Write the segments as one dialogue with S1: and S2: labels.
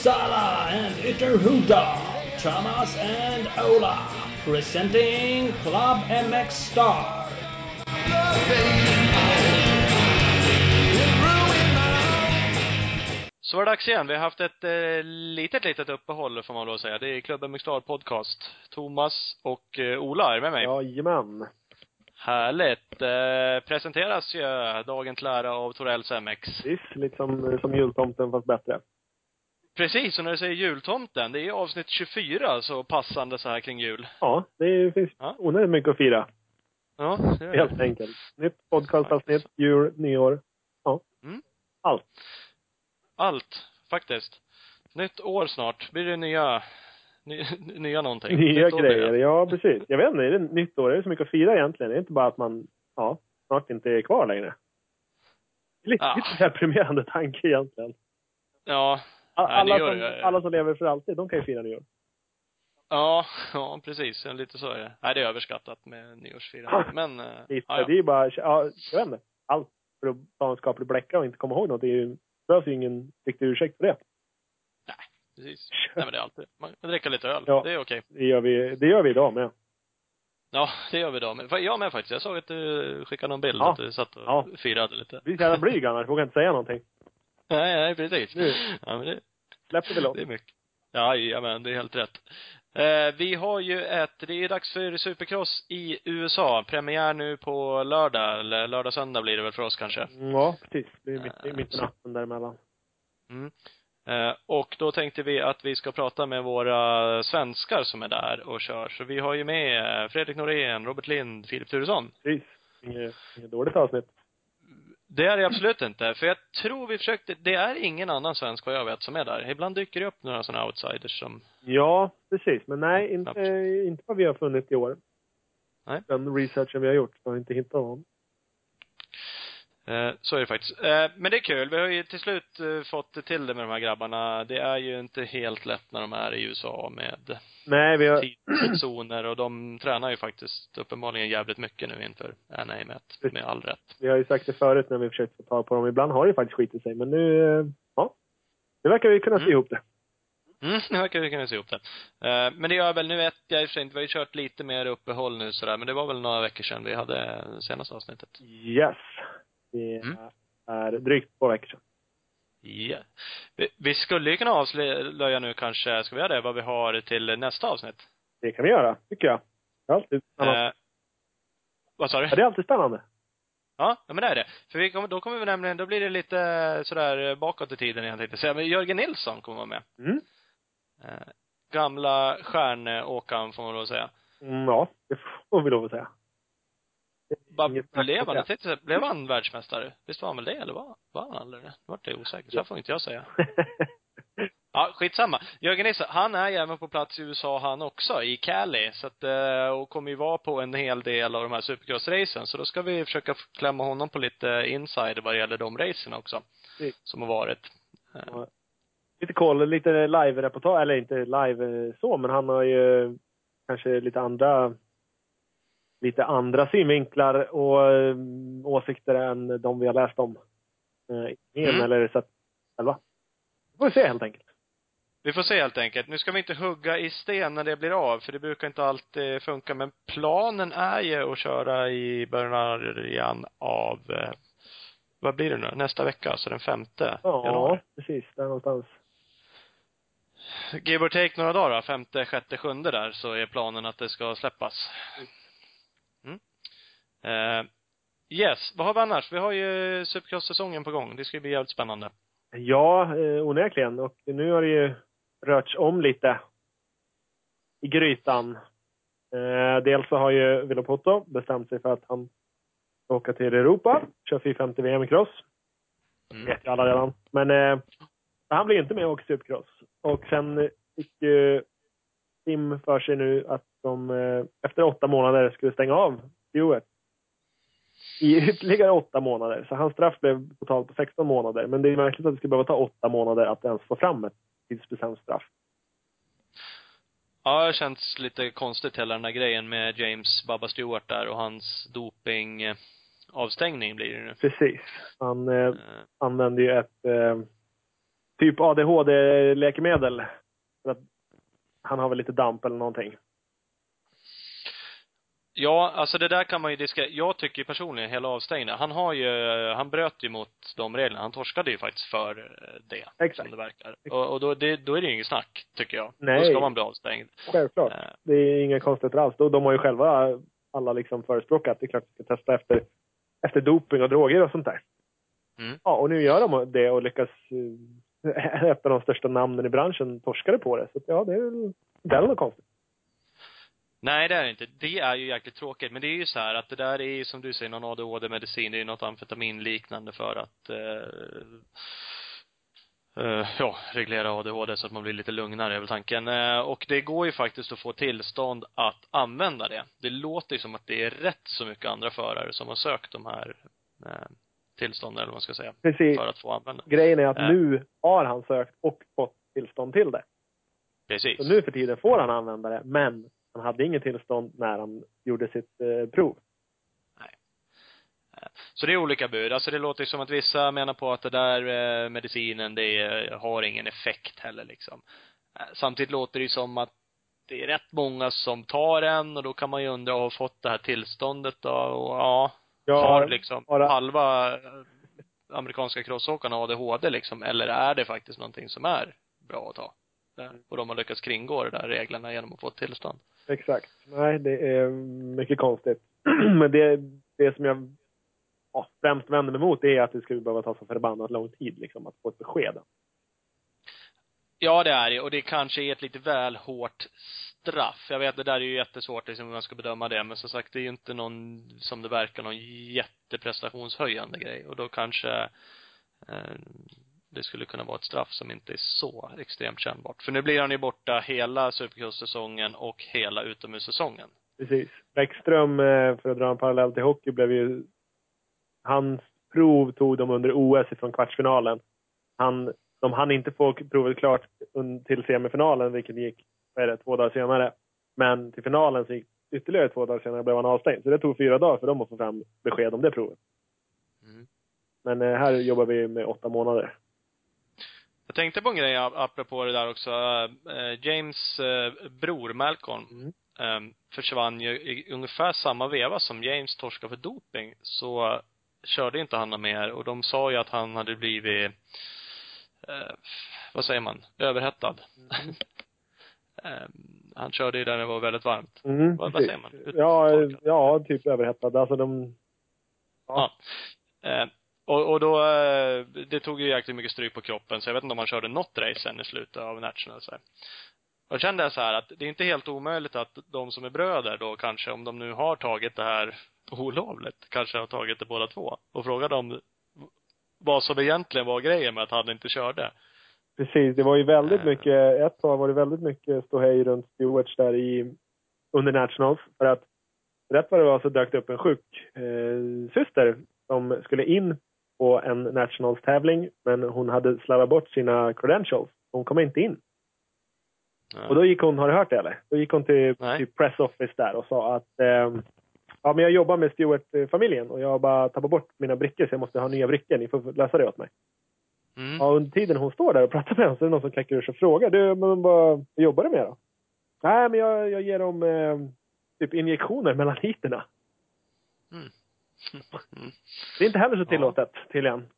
S1: Uppsala and Ytterhuda, Thomas and Ola, presenting Club MX Star.
S2: Så var det dags igen. Vi har haft ett eh, litet, litet uppehåll får man att säga. Det är Klubben Mixstar Podcast. Thomas och eh, Ola är med mig.
S3: Jajamän.
S2: Härligt. Eh, presenteras ju dagen till ära av Torells MX.
S3: Visst, lite som, som jultomten fast bättre.
S2: Precis, och när du säger jultomten, det är avsnitt 24 så passande så här kring jul.
S3: Ja, det finns
S2: Ja.
S3: onödigt mycket att fira.
S2: Ja, det är
S3: Helt enkelt. Nytt podcastavsnitt, jul, nyår. Ja.
S2: Mm.
S3: Allt.
S2: Allt, faktiskt. Nytt år snart. Blir det nya, ny, nya någonting.
S3: Nya
S2: Nytt
S3: grejer, ja precis. Jag vet inte, är det nytt år? Är det så mycket att fira egentligen? Det är inte bara att man, ja, snart inte är kvar längre. Lite,
S2: Ja.
S3: lite deprimerande tanke egentligen.
S2: Ja,
S3: Alla, som,
S2: är-
S3: alla som lever för alltid, de kan ju fira nyår.
S2: ja, ja precis. Lite så är det. Nej, det är överskattat med nyårsfirande. Men, eh,
S3: Visst,
S2: ja, ja.
S3: Det är ju bara, ja, jag vet inte. Allt för att ta en skaplig bläcka och inte komma ihåg något. Det är ju, det behövs ju ingen riktig ursäkt för det.
S2: precis. Nej men det är alltid, man kan dricka lite öl.
S3: Ja.
S2: Det är okej.
S3: Det gör vi, det gör vi idag med.
S2: Ja, det gör vi då. Men jag med faktiskt. Jag såg att du skickade någon bild
S3: Ja.
S2: att du satt och
S3: Ja.
S2: firade lite.
S3: Vi är så jävla blyg annars, vågar inte säga någonting.
S2: Nej, nej, precis.
S3: Nu.
S2: Ja, men det,
S3: Släpper vi loss.
S2: det är mycket. Ja, ja men det är helt rätt. Eh, vi har ju ett, det är dags för Supercross i USA. Premiär nu på lördag, eller lördag, söndag blir det väl för oss kanske.
S3: Mm, Ja, precis. Det är mitt,
S2: Eh,
S3: mitt i
S2: så-
S3: natten däremellan.
S2: Mm. Eh, och då tänkte vi att vi ska prata med våra svenskar som är där och kör. Så vi har ju med eh, Fredrik Norén, Robert Lind, Filip Turesson.
S3: Precis. Inget, inget dåligt avsnitt.
S2: Det är det absolut inte. För jag tror vi försökte, det är ingen annan svensk vad jag vet som är där. Ibland dyker det upp några sådana outsiders som,
S3: Ja, precis. Men nej, inte, inte vad vi har funnit i år.
S2: Nej.
S3: Den researchen vi har gjort har inte hittat någon.
S2: Eh, så är det faktiskt. Eh, men det är kul. Vi har ju till slut eh, fått till det med de här grabbarna. Det är ju inte helt lätt när de är i USA med
S3: Nej, vi har,
S2: tidszoner och de tränar ju faktiskt uppenbarligen jävligt mycket nu inför NAMet, med all rätt.
S3: vi har ju sagt det förut när vi försökt få tag på dem. Ibland har det ju faktiskt skitit sig, men nu, ja. Nu verkar vi kunna
S2: Mm.
S3: ihop det.
S2: Mm, nu verkar vi kunna se ihop det. Eh, men det gör väl, nu vet jag i och för sig inte, vi har ju kört lite mer uppehåll nu sådär, men det var väl några veckor sedan vi hade senaste avsnittet.
S3: Yes. Det
S2: Mm.
S3: är drygt två veckor sedan.
S2: Ja. Vi, vi skulle ju kunna avslöja nu kanske, ska vi göra det, vad vi har till nästa avsnitt?
S3: Det kan vi göra, tycker jag. Det är alltid spännande.
S2: Eh, vad sa du?
S3: Ja, det är alltid spännande.
S2: Ja, men det är det. För vi kommer, då kommer vi nämligen, då blir det lite sådär bakåt i tiden igen tänkte säga. Men Jörgen Nilsson kommer vara med.
S3: Mm.
S2: Eh, gamla stjärnåkaren får man lov att säga.
S3: Mm, ja, det får vi lov att säga.
S2: Bara, blev han, jag tänkte blev han världsmästare? Visst var han väl det, eller var, var han aldrig det? Vart det osäkert. Så här får inte jag säga. Ja, skitsamma. Jörgen Nilsson, han är ju även på plats i USA han också, i Cali. Så att, eh, och kommer ju vara på en hel del av de här supercross-racen. Så då ska vi försöka klämma honom på lite insider vad det gäller de racen också.
S3: Precis.
S2: Som har varit. Eh,
S3: Ja. lite koll, lite live-reportage, eller inte live eh, så, men han har ju kanske lite andra lite andra synvinklar och eh, åsikter än de vi har läst om. Eh,
S2: Mm.
S3: eller sett själva. Det får vi se helt enkelt.
S2: Vi får se helt enkelt. Nu ska vi inte hugga i sten när det blir av, för det brukar inte alltid funka. Men planen är ju att köra i början av, eh, vad blir det nu? Nästa vecka, alltså den femte
S3: Ja,
S2: januari.
S3: precis. Där någonstans.
S2: Give or take några dagar femte, sjätte, sjunde där, så är planen att det ska släppas. Eh, yes, vad har vi annars? Vi har ju Supercross-säsongen på gång. Det ska bli jävligt spännande.
S3: Ja, eh, onekligen. Och nu har det ju rörts om lite i grytan. Eh, dels så har ju Villopoto bestämt sig för att han ska åka till Europa, kör 450 VM i cross.
S2: Mm.
S3: vet ju alla redan. Men eh, han blir inte med och åker supercross. Och sen fick ju Tim för sig nu att de eh, efter åtta månader skulle stänga av Stewart. I ytterligare åtta månader. Så hans straff blev totalt på 16 månader. Men det är märkligt att det skulle behöva ta åtta månader att ens få fram ett tidsbestämt straff.
S2: Ja, det känns lite konstigt hela den där grejen med James Baba Stewart där och hans doping avstängning blir det nu.
S3: Precis. Han eh,
S2: Eh,
S3: använde ju ett eh, typ ADHD-läkemedel. För att han har väl lite damp eller någonting.
S2: Ja, alltså det där kan man ju diskutera. Jag tycker personligen hela avstängningen, han har ju, han bröt ju mot de reglerna. Han torskade ju faktiskt för eh, det.
S3: Exakt.
S2: Som det verkar. Och, och då, det, då är det ju inget snack, tycker jag.
S3: Nej.
S2: Då ska man bli avstängd.
S3: Självklart.
S2: Eh,
S3: Det är inga konstigheter alls. De, de har ju själva alla liksom förespråkat det är klart att vi ska testa efter, efter doping och droger och sånt där.
S2: Mm.
S3: Ja, och nu gör de det och lyckas eh, ett av de största namnen i branschen torskade på det. Så ja, det är väl, det är något konstigt.
S2: Nej, det är det inte. Det är ju jäkligt tråkigt. Men det är ju så här att det där är ju som du säger någon ADHD-medicin. Det är ju något amfetaminliknande för att eh, eh, ja, reglera ADHD så att man blir lite lugnare är väl tanken. Eh, och det går ju faktiskt att få tillstånd att använda det. Det låter ju som att det är rätt så mycket andra förare som har sökt de här eh, tillstånden, eller vad man ska säga,
S3: Precis.
S2: för att få använda.
S3: Grejen är att
S2: Äh.
S3: nu har han sökt och fått tillstånd till det.
S2: Precis.
S3: Så nu för tiden får han använda det, men han hade inget tillstånd när han gjorde sitt eh, prov.
S2: Så det är olika bud. Alltså det låter ju som att vissa menar på att det där eh, medicinen, det är, har ingen effekt heller liksom. Eh, Samtidigt låter det ju som att det är rätt många som tar en och då kan man ju undra, har fått det här tillståndet då? Och ja,
S3: Jag
S2: har liksom
S3: bara-
S2: halva eh, amerikanska crossåkarna ADHD liksom? Eller är det faktiskt någonting som är bra att ta? Eh, Och de har lyckats kringgå de där reglerna genom att få ett tillstånd.
S3: Exakt. Nej, det är mycket konstigt. Men det, det som jag ja, främst vänder mig emot det är att det skulle behöva ta så förbannat lång tid liksom, att få ett besked.
S2: Ja, det är det. Och det kanske är ett lite väl hårt straff. Jag vet, det där är ju jättesvårt liksom hur man ska bedöma det. Men som sagt, det är ju inte någon, som det verkar, någon jätteprestationshöjande grej. Och då kanske eh, det skulle kunna vara ett straff som inte är så extremt kännbart. För nu blir han ju borta hela Supercross-säsongen och hela utomhussäsongen.
S3: Precis. Bäckström, eh, för att dra en parallell till hockey, blev ju... Hans prov tog de under OS från kvartsfinalen. Han, de hann inte få provet klart till semifinalen, vilket gick, vad är det, två dagar senare. Men till finalen så gick ytterligare två dagar senare blev han avstängd. Så det tog fyra dagar för dem att få fram besked om det provet.
S2: Mm.
S3: Men eh, här jobbar vi med åtta månader.
S2: Jag tänkte på en grej ap- apropå det där också. Eh, James eh, bror Malcolm
S3: Mm.
S2: eh, försvann ju i ungefär samma veva som James torskade för doping. Så körde inte han mer och de sa ju att han hade blivit eh, vad säger man, överhettad. eh, han körde ju där det var väldigt varmt.
S3: Mm,
S2: Vad- vad säger man?
S3: Ja, ja, typ överhettad. Alltså de...
S2: Ja. Eh, och, och då, eh, det tog ju jäkligt mycket stryk på kroppen, så jag vet inte om han körde något race sen i slutet av National. Så här. Och jag kände så här att det är inte helt omöjligt att de som är bröder då kanske, om de nu har tagit det här olovligt, kanske har tagit det båda två. Och fråga dem vad som egentligen var grejen med att han inte körde.
S3: Precis, det var ju väldigt
S2: Eh.
S3: mycket, ett tag var det väldigt mycket ståhej runt Stewarts där i, under Nationals. För att rätt vad det var så dök det upp en sjuk eh, syster som skulle in på en Nationals-tävling men hon hade slarvat bort sina credentials. Hon kom inte in.
S2: Ja.
S3: Och då gick hon, har du hört det eller? Då gick hon till,
S2: Nej.
S3: till press office där och sa att ehm, ja men jag jobbar med Stewart-familjen och jag har bara tappat bort mina brickor så jag måste ha nya brickor. Ni får lösa det åt mig.
S2: Mm.
S3: Ja, under tiden hon står där och pratar med honom så är det någon som kläcker ur sig och frågar. Du, men vad jobbar du med då? Nej, men jag, jag ger dem eh, typ injektioner mellan hiterna.
S2: Mm. Mm.
S3: Det är inte heller så tillåtet, tydligen.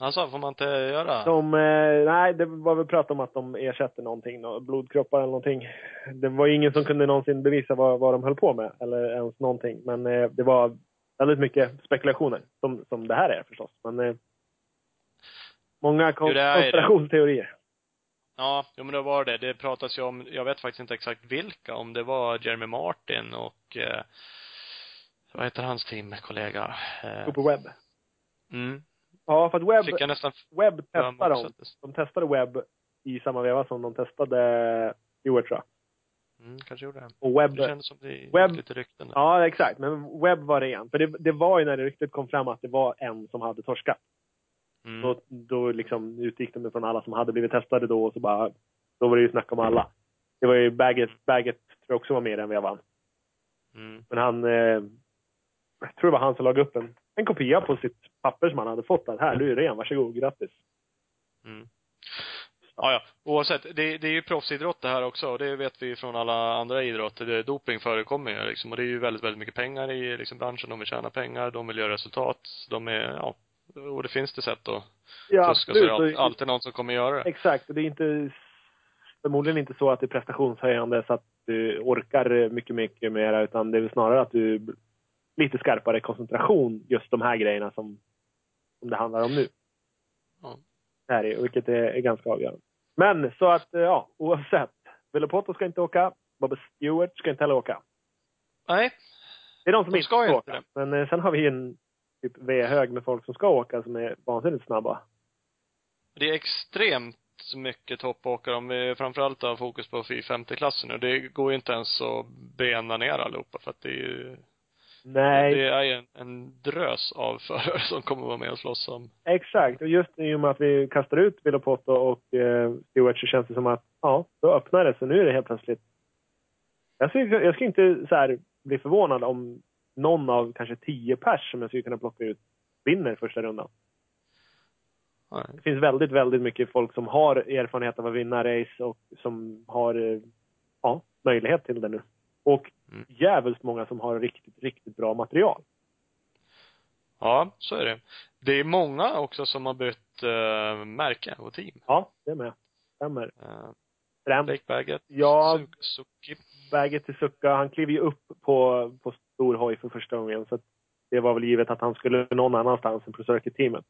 S2: Alltså, får man inte göra?
S3: De, eh, nej, det var väl prat om att de ersätter någonting, nå- blodkroppar eller någonting. Det var ingen som kunde någonsin bevisa vad, vad de höll på med, eller ens någonting. Men eh, det var väldigt mycket spekulationer, som, som det här är förstås. Men eh, många kon-
S2: Jo,
S3: konspirationsteorier.
S2: Ja, jo men det var det. Det pratas ju om, jag vet faktiskt inte exakt vilka, om det var Jeremy Martin och eh, vad heter hans teamkollega? Eh,
S3: Cooper Webb.
S2: mm.
S3: Ja, för att Webb,
S2: jag nästan
S3: Webb testade dem. De testade Webb i samma veva som de testade Stewart tror jag.
S2: Mm, kanske gjorde det.
S3: Och Webb,
S2: Det kändes som det
S3: Webb-
S2: lite rykten där.
S3: ja exakt, men Webb var ren. För det, det var ju när det riktigt kom fram att det var en som hade torskat.
S2: Mm.
S3: Då, då liksom utgick de från alla som hade blivit testade då och så bara, då var det ju snack om alla. Det var ju Baggett, Baggett tror jag också var med i den vevan.
S2: Mm.
S3: Men han, eh, jag tror det var han som lagade upp en, en kopia på sitt papper som han hade fått. Att här, du är ren, varsågod, grattis.
S2: Mm. Ja, ja. Oavsett, det, det är ju proffsidrott det här också och det vet vi ju från alla andra idrotter. Doping förekommer ju liksom och det är ju väldigt, väldigt mycket pengar i liksom branschen. De vill tjäna pengar, de vill göra resultat. De är, ja, och det finns det sätt att
S3: Ja,
S2: fuska så är det
S3: absolut.
S2: alltid, någon som kommer göra det.
S3: Exakt, och det är inte förmodligen inte så att det är prestationshöjande så att du orkar mycket, mycket mera utan det är väl snarare att du lite skarpare koncentration just de här grejerna som, som det handlar om nu.
S2: Ja.
S3: Här är, vilket är, är ganska avgörande. Men så att, eh, ja, oavsett. Villopoto ska inte åka. Bobby Stewart ska inte heller åka.
S2: Nej,
S3: Det är de som
S2: De
S3: inte
S2: ska inte
S3: åka.
S2: det.
S3: Men eh, sen har vi en typ V-hög med folk som ska åka som är vansinnigt snabba.
S2: det är extremt mycket toppåkare om vi framförallt har fokus på 450-klassen nu. Det går ju inte ens att bena ner allihopa för att det är ju
S3: Nej,
S2: Det är en, en drös av förare som kommer vara med och slåss om
S3: Exakt, och just i och med att vi kastar ut Villopoto och eh, Stewart så känns det som att, ja, då öppnar det. Så nu är det helt plötsligt... Jag skulle, jag skulle inte så här bli förvånad om någon av kanske tio pers som jag skulle kunna plocka ut vinner första rundan.
S2: Nej.
S3: Det finns väldigt, väldigt mycket folk som har erfarenhet av att vinna race och som har, eh, ja, möjlighet till det nu. Och
S2: Mm.
S3: jävligt många som har riktigt, riktigt bra material.
S2: Ja, så är det. Det är många också som har bytt uh, märke och team.
S3: Ja, det med. Stämmer.
S2: Uh,
S3: Främst
S2: Blake Baggett,
S3: Ja.
S2: Su- Suzuki.
S3: Väget till Sucka, han klev ju upp på, på stor hoj för första gången. Så det var väl givet att han skulle någon annanstans än på Circuit-teamet.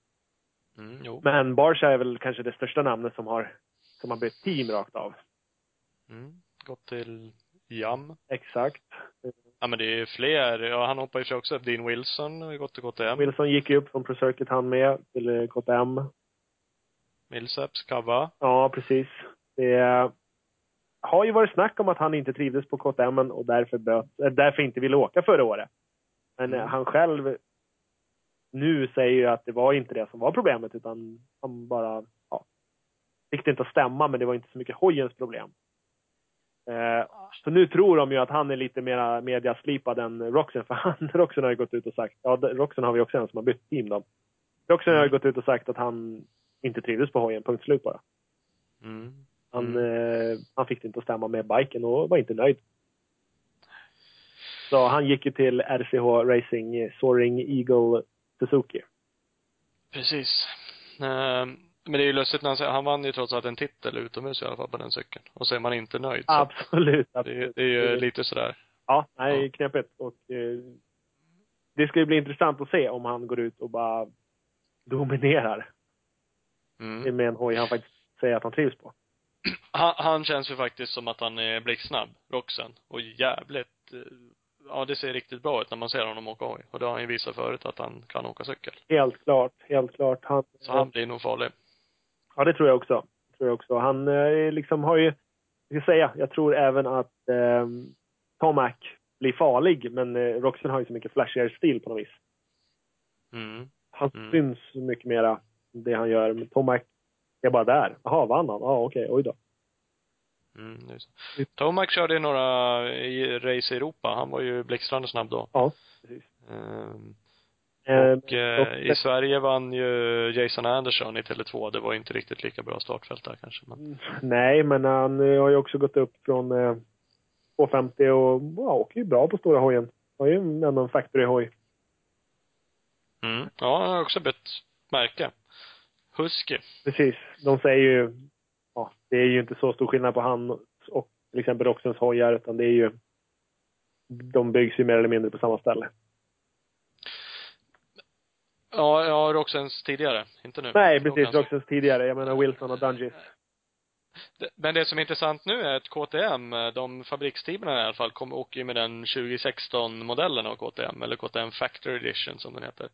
S2: Mm, jo.
S3: Men Barsha är väl kanske det största namnet som har, som har bytt team rakt av.
S2: Mm. Gått till Jam.
S3: Exakt.
S2: Ja men det är fler. Ja, han hoppar ju sig också. Dean Wilson har ju gått till KTM.
S3: Wilson gick ju upp från Pro Circuit han med till eh, KTM.
S2: Millsaps, Kava.
S3: Ja, precis. Det har ju varit snack om att han inte trivdes på KTM och därför, böt, äh, därför inte ville åka förra året. Men eh,
S2: Mm.
S3: han själv nu säger ju att det var inte det som var problemet utan han bara, ja, fick det inte att stämma men det var inte så mycket hojens problem. Eh, så nu tror de ju att han är lite mer mediaslipad än Roxen för han, Roxen har ju gått ut och sagt, ja Roxen har vi också en som har bytt team då. Roxen har ju gått ut och sagt att han inte trivdes på hojen, punkt slut bara.
S2: Mm.
S3: Han,
S2: Mm.
S3: eh, han fick det inte att stämma med biken och var inte nöjd. Så han gick ju till RCH Racing eh, Soaring Eagle Suzuki.
S2: Precis. Ehm, men det är ju lustigt när han säger, han vann ju trots allt en titel utomhus i alla fall på den cykeln. Och så är man inte nöjd. Så
S3: Absolut.
S2: det,
S3: absolut.
S2: det är ju lite sådär.
S3: Ja, nej,
S2: Ja.
S3: knepigt. Och eh, det ska ju bli intressant att se om han går ut och bara dominerar
S2: Mm.
S3: med en hoj han faktiskt säger att han trivs på.
S2: Han, han känns ju faktiskt som att han är blixtsnabb, Roxen. Och jävligt, eh, ja det ser riktigt bra ut när man ser honom åka hoj. Och det har han ju visat förut att han kan åka cykel.
S3: Helt klart, helt klart. Han,
S2: Så han blir nog farlig.
S3: Ja, det tror jag också. Tror jag också. Han eh, liksom har ju, jag ska säga, jag tror även att eh, Tomac blir farlig, men eh, Roxen har ju så mycket flashigare stil på något vis.
S2: Mm.
S3: Han
S2: Mm.
S3: syns mycket mera, det han gör. Men Tomac är bara där. Jaha, vann han? Ja, okej, oj då.
S2: Mm. Tomac körde i några i race i Europa. Han var ju blixtrande snabb då.
S3: Ja, precis. Eh,
S2: och eh, i Sverige vann ju Jason Andersson i Tele2. Det var inte riktigt lika bra startfält där kanske. Men,
S3: Nej, men han eh, har ju också gått upp från eh, 250 och ja, åker ju bra på stora hojen. Har ju ändå en factory-hoj.
S2: mm. Ja, han har också bytt märke. Husky.
S3: Precis. De säger ju, ja, det är ju inte så stor skillnad på han och till exempel Roxens hojar, utan det är ju, de byggs ju mer eller mindre på samma ställe.
S2: Ja, ja, Roxens tidigare. Inte nu.
S3: Nej, precis.
S2: kanske.
S3: Roxens tidigare. Jag menar Wilson och Dungis.
S2: Det- Men det som är intressant nu är att KTM, eh, de fabriksteamen i alla fall, kommer åker ju med den 2016-modellen av KTM, eller KTM Factory Edition som den heter.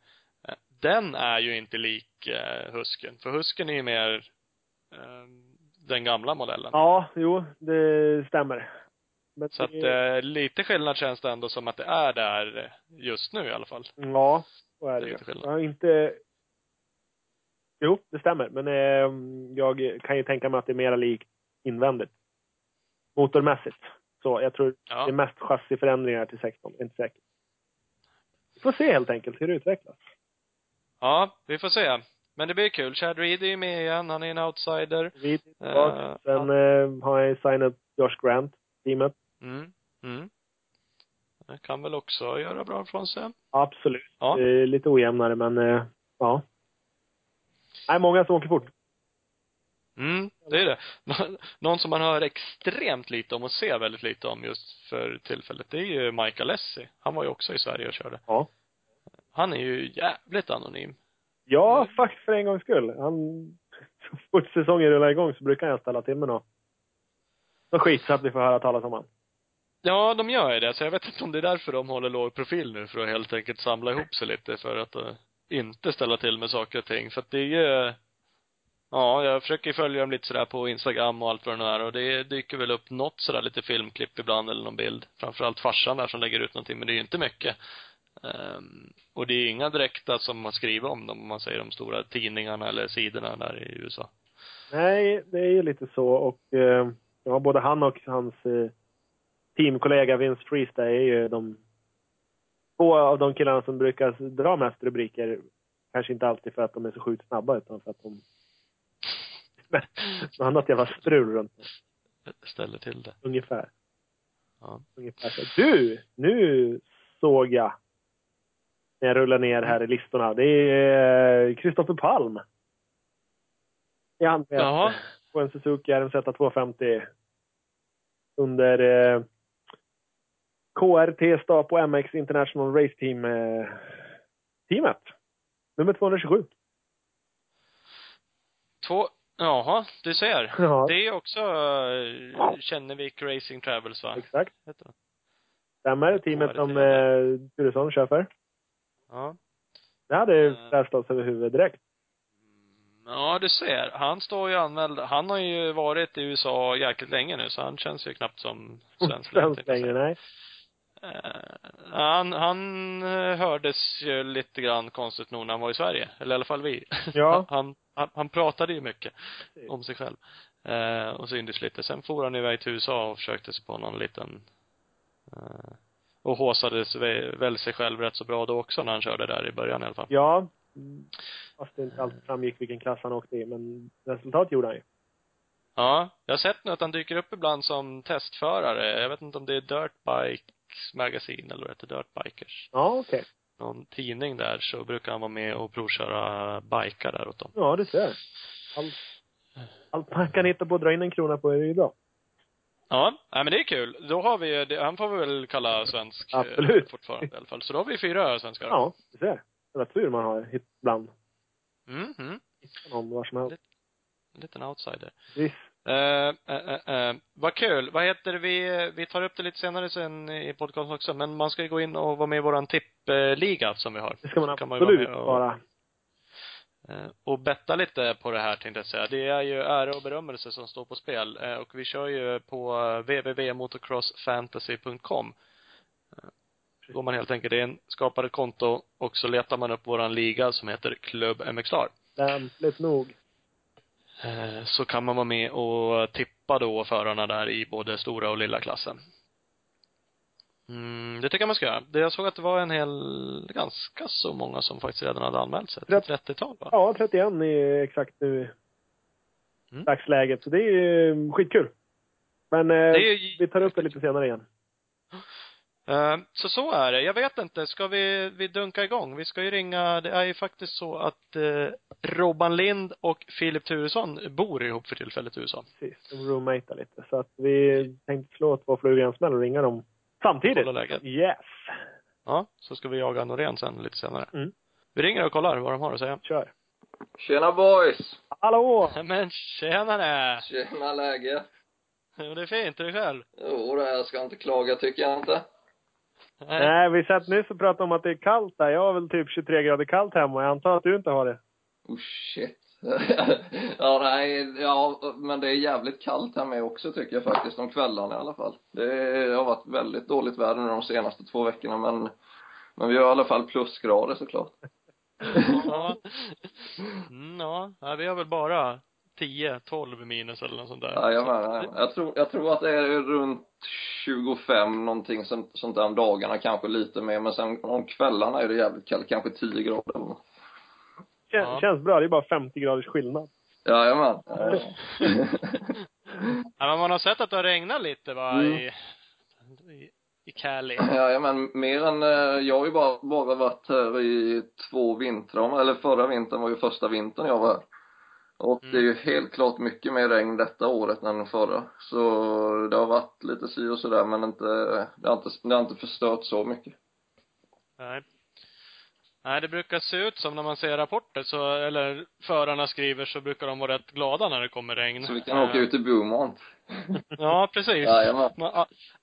S2: Eh, Den är ju inte lik eh, Husken, för Husken är ju mer eh, den gamla modellen.
S3: Ja, jo, det stämmer. Men
S2: Så att
S3: det,
S2: eh, lite skillnad känns det ändå som att det är där just nu i alla fall.
S3: Ja, så är
S2: det
S3: det
S2: är lite skillnad.
S3: Har inte... Jo, det stämmer. Men eh, jag kan ju tänka mig att det är mera likt invändigt. Motormässigt. Så jag tror
S2: Ja.
S3: det är mest chassiförändringar till 16. Inte säkert. Vi får se helt enkelt hur det utvecklas.
S2: Ja, vi får se. Men det blir kul. Chad Reed är ju med igen. Han är en outsider.
S3: Reed är.
S2: Eh,
S3: Sen eh, har jag signat Josh Grant, teamet.
S2: Mm. Mm. Kan väl också göra bra från sig.
S3: Absolut.
S2: Ja.
S3: Det är lite ojämnare, men eh, ja. Nej, många som åker fort.
S2: Mm, det är det. Nå- Någon som man hör extremt lite om och ser väldigt lite om just för tillfället, det är ju Michael Lessie. Han var ju också i Sverige och körde.
S3: Ja.
S2: Han är ju jävligt anonym.
S3: Ja, faktiskt för en gångs skull. Han, så fort säsongen rullar igång så brukar jag ställa till med något. Något skit så att vi får höra talas om han.
S2: Ja, de gör ju det. Så jag vet inte om det är därför de håller låg profil nu, för att helt enkelt samla ihop sig lite för att uh, inte ställa till med saker och ting. För att det är ju, ja, jag försöker följa dem lite sådär på Instagram och allt vad det nu är och det dyker väl upp något sådär lite filmklipp ibland eller någon bild. Framförallt farsan där som lägger ut någonting, men det är ju inte mycket. Ehm, och det är inga direkta som man skriver om dem, om man säger de stora tidningarna eller sidorna där i USA.
S3: Nej, det är ju lite så och eh, ja, både han och hans eh, teamkollega Vince Freeze är ju de två av de killarna som brukar dra mest rubriker. Kanske inte alltid för att de är så sjukt snabba utan för att de något jävla strul runt.
S2: Ställer till det.
S3: Ungefär.
S2: Ja.
S3: Ungefär så. Du! Nu såg jag när jag rullar ner här i listorna. Det är Kristoffer Palm. I handbete
S2: Jaha.
S3: på en Suzuki RMZ 250 under eh, KRT Stap och MX International Race Team eh, teamet. Nummer 227.
S2: Två, jaha, du ser.
S3: Ja.
S2: Det är också uh, Kännevik Racing Travels va?
S3: Exakt.
S2: Heter det.
S3: Stämmer. Teamet som eh, Turesson kör för.
S2: Ja.
S3: Det hade
S2: Eh.
S3: fräst oss över huvudet direkt.
S2: Ja, du ser. Han står ju anmäld. Han har ju varit i USA jäkligt länge nu, så han känns ju knappt som svensk
S3: Svensk längre, nej.
S2: Eh, han, han eh, hördes ju lite grann konstigt nog när han var i Sverige. Eller i alla fall vi.
S3: Ja.
S2: Han, han, han pratade ju mycket om sig själv. Eh, och syntes lite. Sen for han iväg till USA och försökte sig på någon liten eh, och håsade väl sig själv rätt så bra då också när han körde där i början i alla fall.
S3: Ja. Fast det inte alltid framgick vilken klass han åkte i, men resultat gjorde han ju.
S2: Ja, jag har sett nu att han dyker upp ibland som testförare. Jag vet inte om det är Dirt Bikes Magazine eller vad det heter, Dirt Bikers.
S3: Ja, okej.
S2: Någon tidning där så brukar han vara med och provköra bikar där åt dem.
S3: Ja, du ser. Allt, allt man kan hitta på att dra in en krona på är ju bra.
S2: Ja, nej men det är kul. Då har vi, det, han får vi väl kalla svensk eh,
S3: Absolut.
S2: fortfarande i alla fall. Så då har vi fyra svenskar.
S3: Ja, du ser. Det var tur man har ibland.
S2: Mm, mm.
S3: Någon var som helst.
S2: En liten outsider.
S3: Precis.
S2: Eh, eh, eh, vad kul. Vad heter vi, vi tar upp det lite senare sen i podcasten också, men man ska ju gå in och vara med i våran tippliga som vi har.
S3: Det ska man
S2: kan man
S3: absolut
S2: vara med och-
S3: vara.
S2: Eh, och betta lite på det här tänkte jag säga. Det är ju ära och berömmelse som står på spel. Eh, och vi kör ju på www.motocrossfantasy.com. Eh, Går man helt enkelt in, skapar ett konto och så letar man upp våran liga som heter Club MXR.
S3: Lämpligt nog.
S2: Eh, Så kan man vara med och tippa då förarna där i både stora och lilla klassen. Mm, det tycker jag man ska göra. Jag såg att det var en hel, ganska så många som faktiskt redan hade anmält sig.
S3: Rätt.
S2: 30-tal va?
S3: Ja, 31 är exakt nu
S2: Mm.
S3: dagsläget. Så det är ju skitkul. Men eh,
S2: är
S3: vi tar upp det lite senare igen.
S2: Eh, Så så är det. Jag vet inte, ska vi, vi dunka igång? Vi ska ju ringa, det är ju faktiskt så att eh, Robban Lind och Filip Turesson bor ihop för tillfället i USA.
S3: Precis. De roommatear lite. Så att vi tänkte slå två flugor i en smäll och ringa dem samtidigt.
S2: Kolla läget.
S3: Yes.
S2: Ja, så ska vi jaga Norén sen lite senare.
S3: Mm.
S2: Vi ringer och kollar vad de har att säga.
S3: Kör.
S4: Tjena boys!
S3: Hallå!
S2: Men tjenare!
S4: Tjena läge!
S2: Jo, det är fint. Är det själv?
S4: Jo jag ska inte klaga tycker jag inte.
S2: Nej.
S3: Nej, vi satt nyss och pratade om att det är kallt där. Jag har väl typ 23 grader kallt hemma och jag antar att du inte har det.
S4: Oh shit. ja nej, ja men det är jävligt kallt här med också tycker jag faktiskt, om kvällarna i alla fall. Det har varit väldigt dåligt väder nu de senaste två veckorna men, men vi har i alla fall plusgrader såklart.
S2: Ja. Mm, ja. ja, vi har väl bara 10, 12 minus eller något sånt där.
S4: Jajamän, jajamän. jag tror, jag tror att det är runt 25 någonting sånt, sånt där om dagarna, kanske lite mer, men sen om kvällarna är det jävligt kallt, kanske 10 grader.
S3: Kän,
S2: Ja.
S3: Känns bra. Det är bara 50 graders skillnad.
S4: Jajamän. Ja,
S2: Ja, men man har sett att det har regnat lite va,
S4: Mm.
S2: i, i, i Cali.
S4: Jajamän, mer än, eh, jag har ju bara, bara varit här i två vintrar, eller förra vintern var ju första vintern jag var här. Och det är ju helt klart mycket mer regn detta året än förra. Så det har varit lite si och sådär men inte, det har inte, det har inte förstört så mycket.
S2: Nej. Nej, det brukar se ut som när man ser rapporter så, eller förarna skriver så brukar de vara rätt glada när det kommer regn.
S4: Så vi kan åka
S2: Eh,
S4: ut till Beaumont.
S2: Ja, precis.
S4: Jajamän.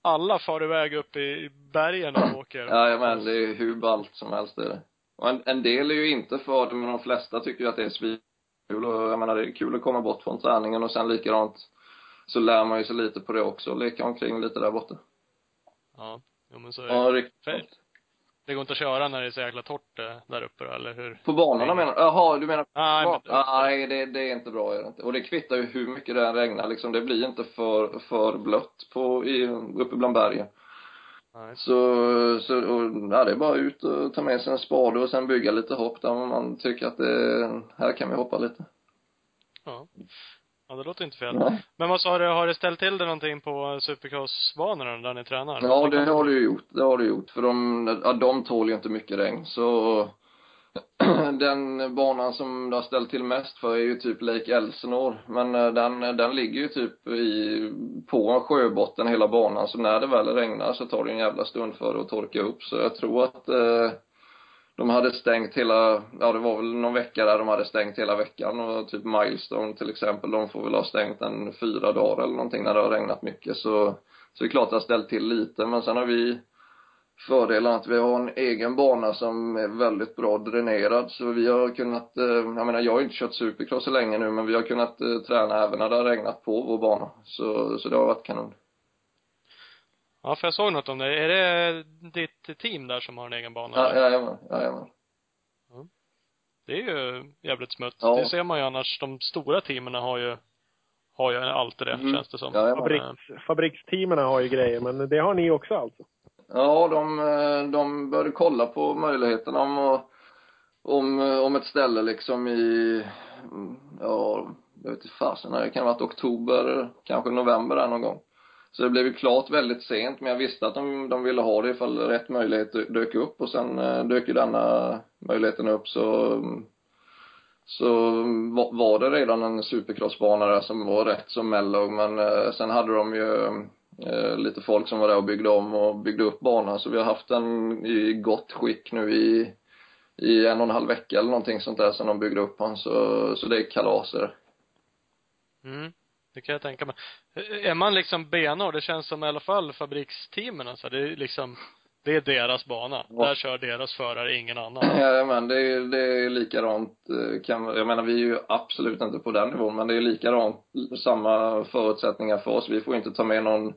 S2: Alla far iväg upp i bergen och åker.
S4: Jajamän, det är hur ballt som helst är det. Och en, en del är ju inte för det, men de flesta tycker ju att det är svinkul och jag menar det är kul att komma bort från träningen och sen likadant så lär man ju sig lite på det också och leka omkring lite där borta.
S2: Ja, jo, men så är det.
S4: Ja, riktigt.
S2: För- Det går inte att köra när det är så jäkla torrt eh, där uppe då, eller hur?
S4: På banorna menar du? Jaha, du menar
S2: Nej, men,
S4: Nej, det, det är inte bra är det inte. Och det kvittar ju hur mycket det än regnar liksom. Det blir inte för, för blött på, i, uppe bland bergen.
S2: Nej.
S4: Så, så och, ja, det är bara ut och ta med sig en spade och sen bygga lite hopp där man tycker att det, här kan vi hoppa lite.
S2: Ja. Ja, det låter inte fel.
S4: Nej.
S2: Men vad sa du, har det ställt till det någonting på supercrossbanorna där ni tränar?
S4: Ja, det har du ju gjort. Det har du gjort. För de, ja, de tål ju inte mycket regn. Så den banan som det har ställt till mest för är ju typ Lake Elsinore. Men eh, den, den ligger ju typ i, på en sjöbotten hela banan. Så när det väl regnar så tar det en jävla stund för det att torka upp. Så jag tror att eh, de hade stängt hela, ja det var väl någon vecka där de hade stängt hela veckan och typ Milestone till exempel, de får väl ha stängt en fyra dagar eller någonting när det har regnat mycket så, så det är klart det har ställt till lite men sen har vi fördelen att vi har en egen bana som är väldigt bra dränerad så vi har kunnat, eh, jag menar jag har inte kört supercross så länge nu men vi har kunnat eh, träna även när det har regnat på vår bana så, så det har varit kanon.
S2: Ja, för jag såg något om det. Är det ditt team där som har en egen bana?
S4: Ja,
S2: eller?
S4: jajamän, jajamän.
S2: Det är ju jävligt smutt.
S4: Ja.
S2: Det ser man ju annars. De stora teamen har ju, har ju alltid det,
S4: Mm.
S2: känns det som.
S3: Fabriks, fabriksteamen har ju grejer, men det har ni också alltså?
S4: Ja, de, eh, de började kolla på möjligheterna om, om, eh, om ett ställe liksom i, ja, jag vet inte fasen, det kan ha varit oktober, kanske november där någon gång. Så det blev ju klart väldigt sent, men jag visste att de, de ville ha det ifall rätt möjlighet dök upp och sen eh, dök ju denna möjligheten upp så så var det redan en supercrossbana där som var rätt så mellow men sen hade de ju Eh, lite folk som var där och byggde om och byggde upp banan så vi har haft den i gott skick nu i i en och en halv vecka eller någonting sånt där sen de byggde upp den så, så det är kalas är det.
S2: Mm. Det kan jag tänka mig. Är man liksom benhård, det känns som i alla fall fabriksteamen alltså, det är liksom, det är deras bana.
S4: Ja.
S2: Där kör deras förare, ingen annan.
S4: Ja, men det är, det är likadant eh, kan, jag menar vi är ju absolut inte på den nivån men det är likadant samma förutsättningar för oss. Vi får inte ta med någon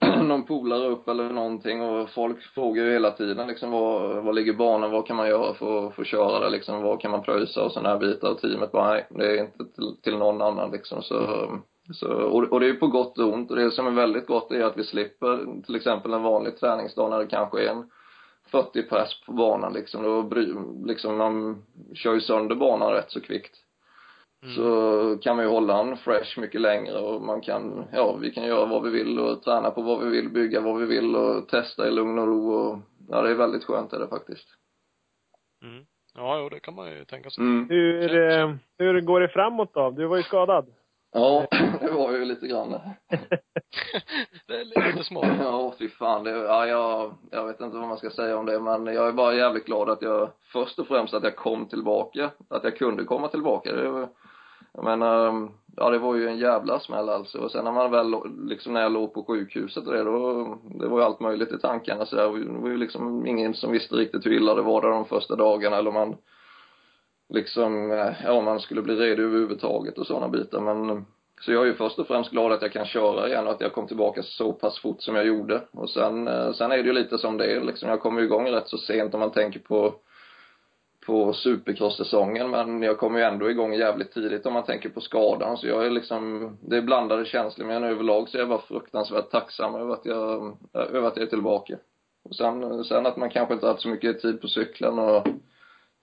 S4: någon polare upp eller någonting och folk frågar ju hela tiden liksom var, var ligger banan, vad kan man göra för att få köra det liksom, vad kan man pröjsa och sådana här bitar och teamet bara nej, det är inte till, till någon annan liksom så, så och, och det är ju på gott och ont och det som är väldigt gott är att vi slipper till exempel en vanlig träningsdag när det kanske är en 40 pers på banan liksom, då bry, liksom man kör ju sönder banan rätt så kvickt
S2: Mm.
S4: så kan man ju hålla en fresh mycket längre och man kan, ja vi kan göra vad vi vill och träna på vad vi vill, bygga vad vi vill och testa i lugn och ro och ja det är väldigt skönt är det faktiskt.
S2: Mm. Ja, jo, det kan man ju tänka sig.
S4: Mm.
S3: Hur, eh, hur går det framåt då? Du var ju skadad.
S4: Ja, det var ju lite grann.
S2: det är lite små.
S4: Ja, fy fan. Det, ja, jag, jag vet inte vad man ska säga om det, men jag är bara jävligt glad att jag, först och främst att jag kom tillbaka. Att jag kunde komma tillbaka. Det var, jag menar, ja det var ju en jävla smäll alltså. Och sen när man väl, liksom när jag låg på sjukhuset och det, då, det var ju allt möjligt i tankarna så där. Det var ju liksom ingen som visste riktigt hur illa det var där de första dagarna eller man liksom, eh, ja om man skulle bli redo överhuvudtaget och sådana bitar men så jag är ju först och främst glad att jag kan köra igen och att jag kom tillbaka så pass fort som jag gjorde. Och sen, eh, sen är det ju lite som det är liksom. Jag kom ju igång rätt så sent om man tänker på på supercross-säsongen men jag kom ju ändå igång jävligt tidigt om man tänker på skadan så jag är liksom, det är blandade känslor men överlag så är jag bara fruktansvärt tacksam över att jag, över att jag är tillbaka. Och sen, sen att man kanske inte haft så mycket tid på cykeln och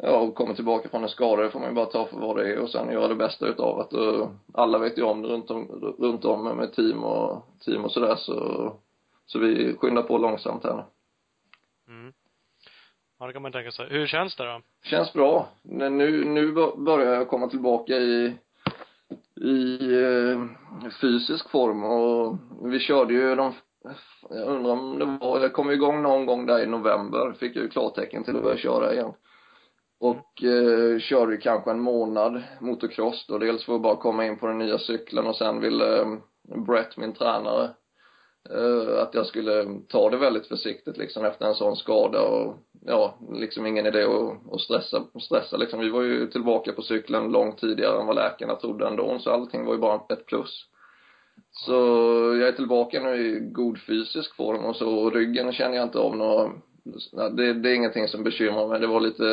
S4: ja, kommer tillbaka från en skada, det får man ju bara ta för vad det är och sen göra det bästa utav det. Och alla vet ju om det runt om, runt om med team och, team och sådär så, så vi skyndar på långsamt här nu.
S2: Mm. Ja, det kan man tänka sig. Hur känns det då?
S4: Känns bra. Nu, nu börjar jag komma tillbaka i, i eh, fysisk form och vi körde ju de jag undrar om det var, jag kom igång någon gång där i november, fick ju klartecken till att börja köra igen. Och eh, körde kanske en månad motocross då, dels för att bara komma in på den nya cykeln och sen ville eh, Brett, min tränare, eh, att jag skulle ta det väldigt försiktigt liksom efter en sån skada och ja, liksom ingen idé att, att stressa, stressa liksom. Vi var ju tillbaka på cykeln långt tidigare än vad läkarna trodde ändå, så allting var ju bara ett plus. Så jag är tillbaka nu i god fysisk form och så, och ryggen känner jag inte av några det, det är ingenting som bekymrar mig. Det var lite,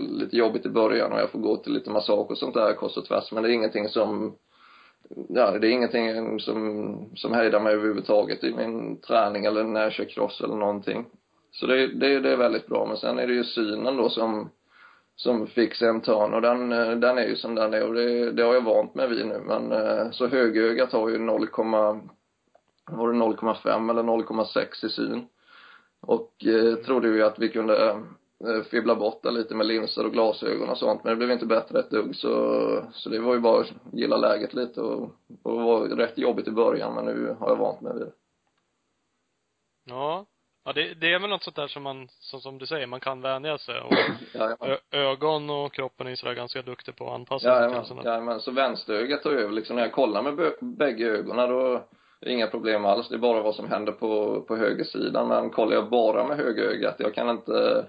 S4: lite jobbigt i början och jag får gå till lite massage och sånt där kors och tvärs. Men det är ingenting som, ja, det är ingenting som, som hejdar mig överhuvudtaget i min träning eller när jag kör cross eller någonting. Så det, det, det är väldigt bra. Men sen är det ju synen då som, som fick sig en törn och den, den är ju som den är och det, det har jag vant mig vid nu. Men eh, så högögat har ju 0, var det 0,5 eller 0,6 i syn. Och eh, trodde ju att vi kunde eh, fibbla bort det lite med linser och glasögon och sånt men det blev inte bättre ett dugg så, så det var ju bara att gilla läget lite och, och det var rätt jobbigt i början men nu har jag vant mig vid det.
S2: Ja. Ja, det, det är väl något sånt där som man, som, som du säger, man kan vänja sig och
S4: Jajamän.
S2: ögon och kroppen är ju sådär ganska duktig på att anpassa sig
S4: Jajamän,
S2: till sådana.
S4: jajamän. Så vänsterögat tar över liksom när jag kollar med bägge ögonen då det är inga problem alls. Det är bara vad som händer på, på högersidan. Men kollar jag bara med högerögat, jag kan inte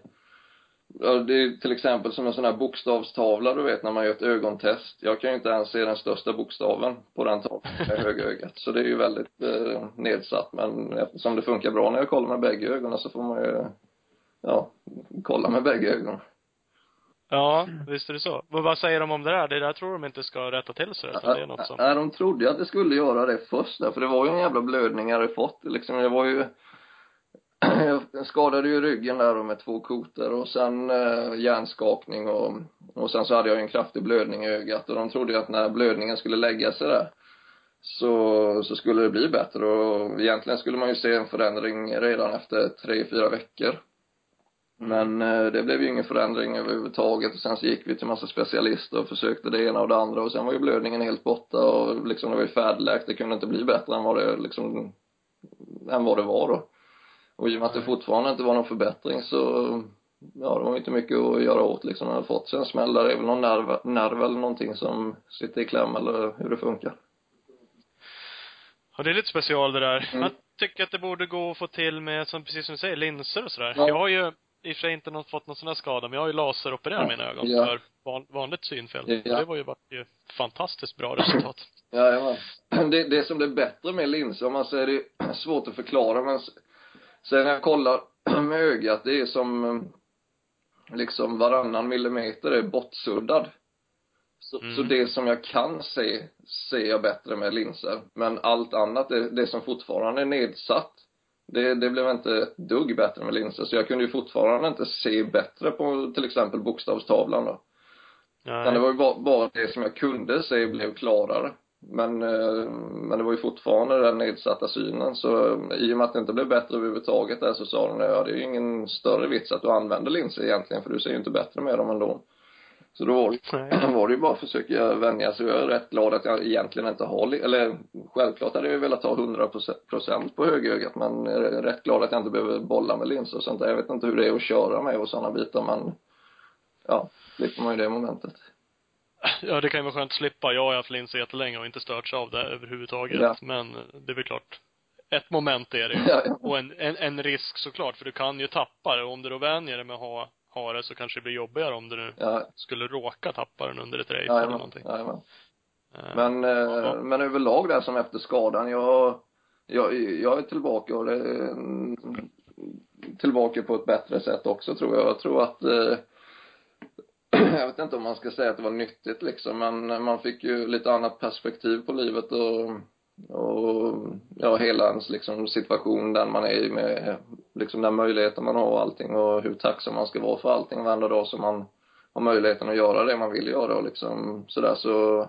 S4: Ja, det är till exempel som en sån här bokstavstavla du vet när man gör ett ögontest. Jag kan ju inte ens se den största bokstaven på den tavlan med högerögat. Så det är ju väldigt eh, nedsatt. Men eftersom det funkar bra när jag kollar med bägge ögonen så får man ju, ja, kolla med bägge ögonen.
S2: Ja, visst är det så. Men vad säger de om det där? Det där tror de inte ska rätta till sig utan det är något som
S4: Nej, de trodde ju att det skulle göra det först där, för det var ju en jävla blödning jag hade fått liksom. Jag var ju jag skadade ju ryggen där då med två kotor och sen eh, hjärnskakning och, och sen så hade jag ju en kraftig blödning i ögat och de trodde ju att när blödningen skulle lägga sig där så, så skulle det bli bättre och egentligen skulle man ju se en förändring redan efter tre, fyra veckor. Men eh, det blev ju ingen förändring överhuvudtaget och sen så gick vi till massa specialister och försökte det ena och det andra och sen var ju blödningen helt borta och liksom det var ju färdigläkt, det kunde inte bli bättre än vad det liksom, än vad det var då. Och i och med att det fortfarande inte var någon förbättring så, ja det var inte mycket att göra åt liksom. Jag hade fått sig en smäll där, det är väl någon nerv, nerv eller någonting som sitter i kläm eller hur det funkar.
S2: Ja, det är lite special det där.
S4: Mm.
S2: Jag tycker att det borde gå att få till med, som precis som du säger, linser och sådär.
S4: Ja.
S2: Jag har ju i och för sig inte någon, fått någon sån här skada, men jag har ju laseropererat mina ögon
S4: Ja.
S2: för van, vanligt synfel.
S4: Ja.
S2: Det var ju, ju fantastiskt bra resultat.
S4: Jajamän. Det, det som är bättre med linser, om man säger det är svårt att förklara men sen när jag kollar med ögat, det är som eh, liksom varannan millimeter är bortsuddad. Så,
S2: Mm.
S4: så det som jag kan se, ser jag bättre med linser. Men allt annat, det, det som fortfarande är nedsatt, det, det blev inte ett dugg bättre med linser. Så jag kunde ju fortfarande inte se bättre på till exempel bokstavstavlan då. Utan det var ju bara, bara det som jag kunde se blev klarare. Men, eh, men det var ju fortfarande den nedsatta synen. Så eh, i och med att det inte blev bättre överhuvudtaget där så sa de, ja det är ju ingen större vits att du använder linser egentligen för du ser ju inte bättre med dem ändå. Så då var det, var det ju bara att försöka vänja sig. Jag är rätt glad att jag egentligen inte har, eller självklart hade jag velat ha 100 procent på högerögat men jag är rätt glad att jag inte behöver bolla med linser och sånt där. Jag vet inte hur det är att köra med och sådana bitar men ja, slipper man ju det momentet.
S2: Ja, det kan ju vara skönt att slippa. Jag har haft linser jättelänge och inte störts av det överhuvudtaget.
S4: Ja.
S2: Men det är väl klart. Ett moment är det ju.
S4: Ja, ja.
S2: Och en, en, en risk såklart, för du kan ju tappa det. Och om du då vänjer dig med att ha, ha det så kanske det blir jobbigare om du nu
S4: Ja,
S2: skulle råka tappa den under ett race eller
S4: jajamän,
S2: någonting.
S4: jajamän.
S2: Eh,
S4: Men, eh,
S2: Ja.
S4: men överlag där som efter skadan, jag, jag, jag är tillbaka och det, är tillbaka på ett bättre sätt också tror jag. Jag tror att eh, jag vet inte om man ska säga att det var nyttigt liksom, men man fick ju lite annat perspektiv på livet och, och ja, hela ens liksom situation den man är i med liksom den möjligheten man har och allting och hur tacksam man ska vara för allting varenda dag som man har möjligheten att göra det man vill göra och liksom sådär så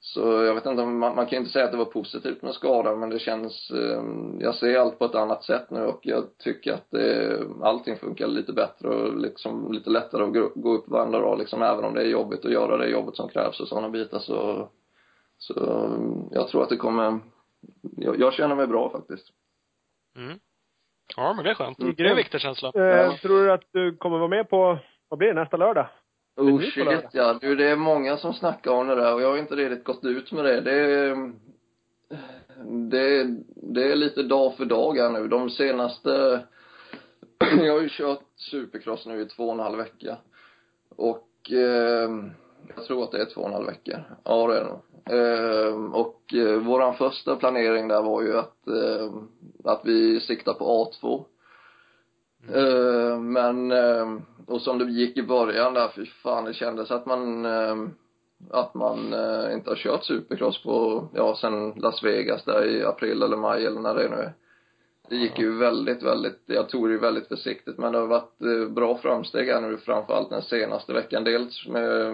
S4: så jag vet inte, man, man kan ju inte säga att det var positivt med skadan men det känns, eh, jag ser allt på ett annat sätt nu och jag tycker att det, allting funkar lite bättre och liksom lite lättare att gå, gå upp varenda dag liksom även om det är jobbigt att göra det jobbet som krävs och sådana bitar så, så jag tror att det kommer, jag, jag känner mig bra faktiskt.
S2: Mm. Ja, men det är skönt.
S3: Mm.
S2: Det är en viktig känsla.
S3: Eh, tror du att du kommer vara med på, vad blir det, nästa lördag?
S4: Oh shit
S3: lördag.
S4: ja, du det är många som snackar om det där och jag har inte riktigt gått ut med det. Det är, det, det är lite dag för dag här nu. De senaste, jag har ju kört supercross nu i två och en halv vecka. Och eh, jag tror att det är två och en halv vecka. Ja det är det nog. Eh, och eh, våran första planering där var ju att, eh, att vi siktar på A2. Eh, men, eh, och som det gick i början där, fy fan det kändes att man, att man eh, inte har kört supercross på, ja sen Las Vegas där i april eller maj eller när det nu är. Det gick ju väldigt, väldigt, jag tog det väldigt försiktigt men det har varit eh, bra framsteg här nu framförallt den senaste veckan. Dels med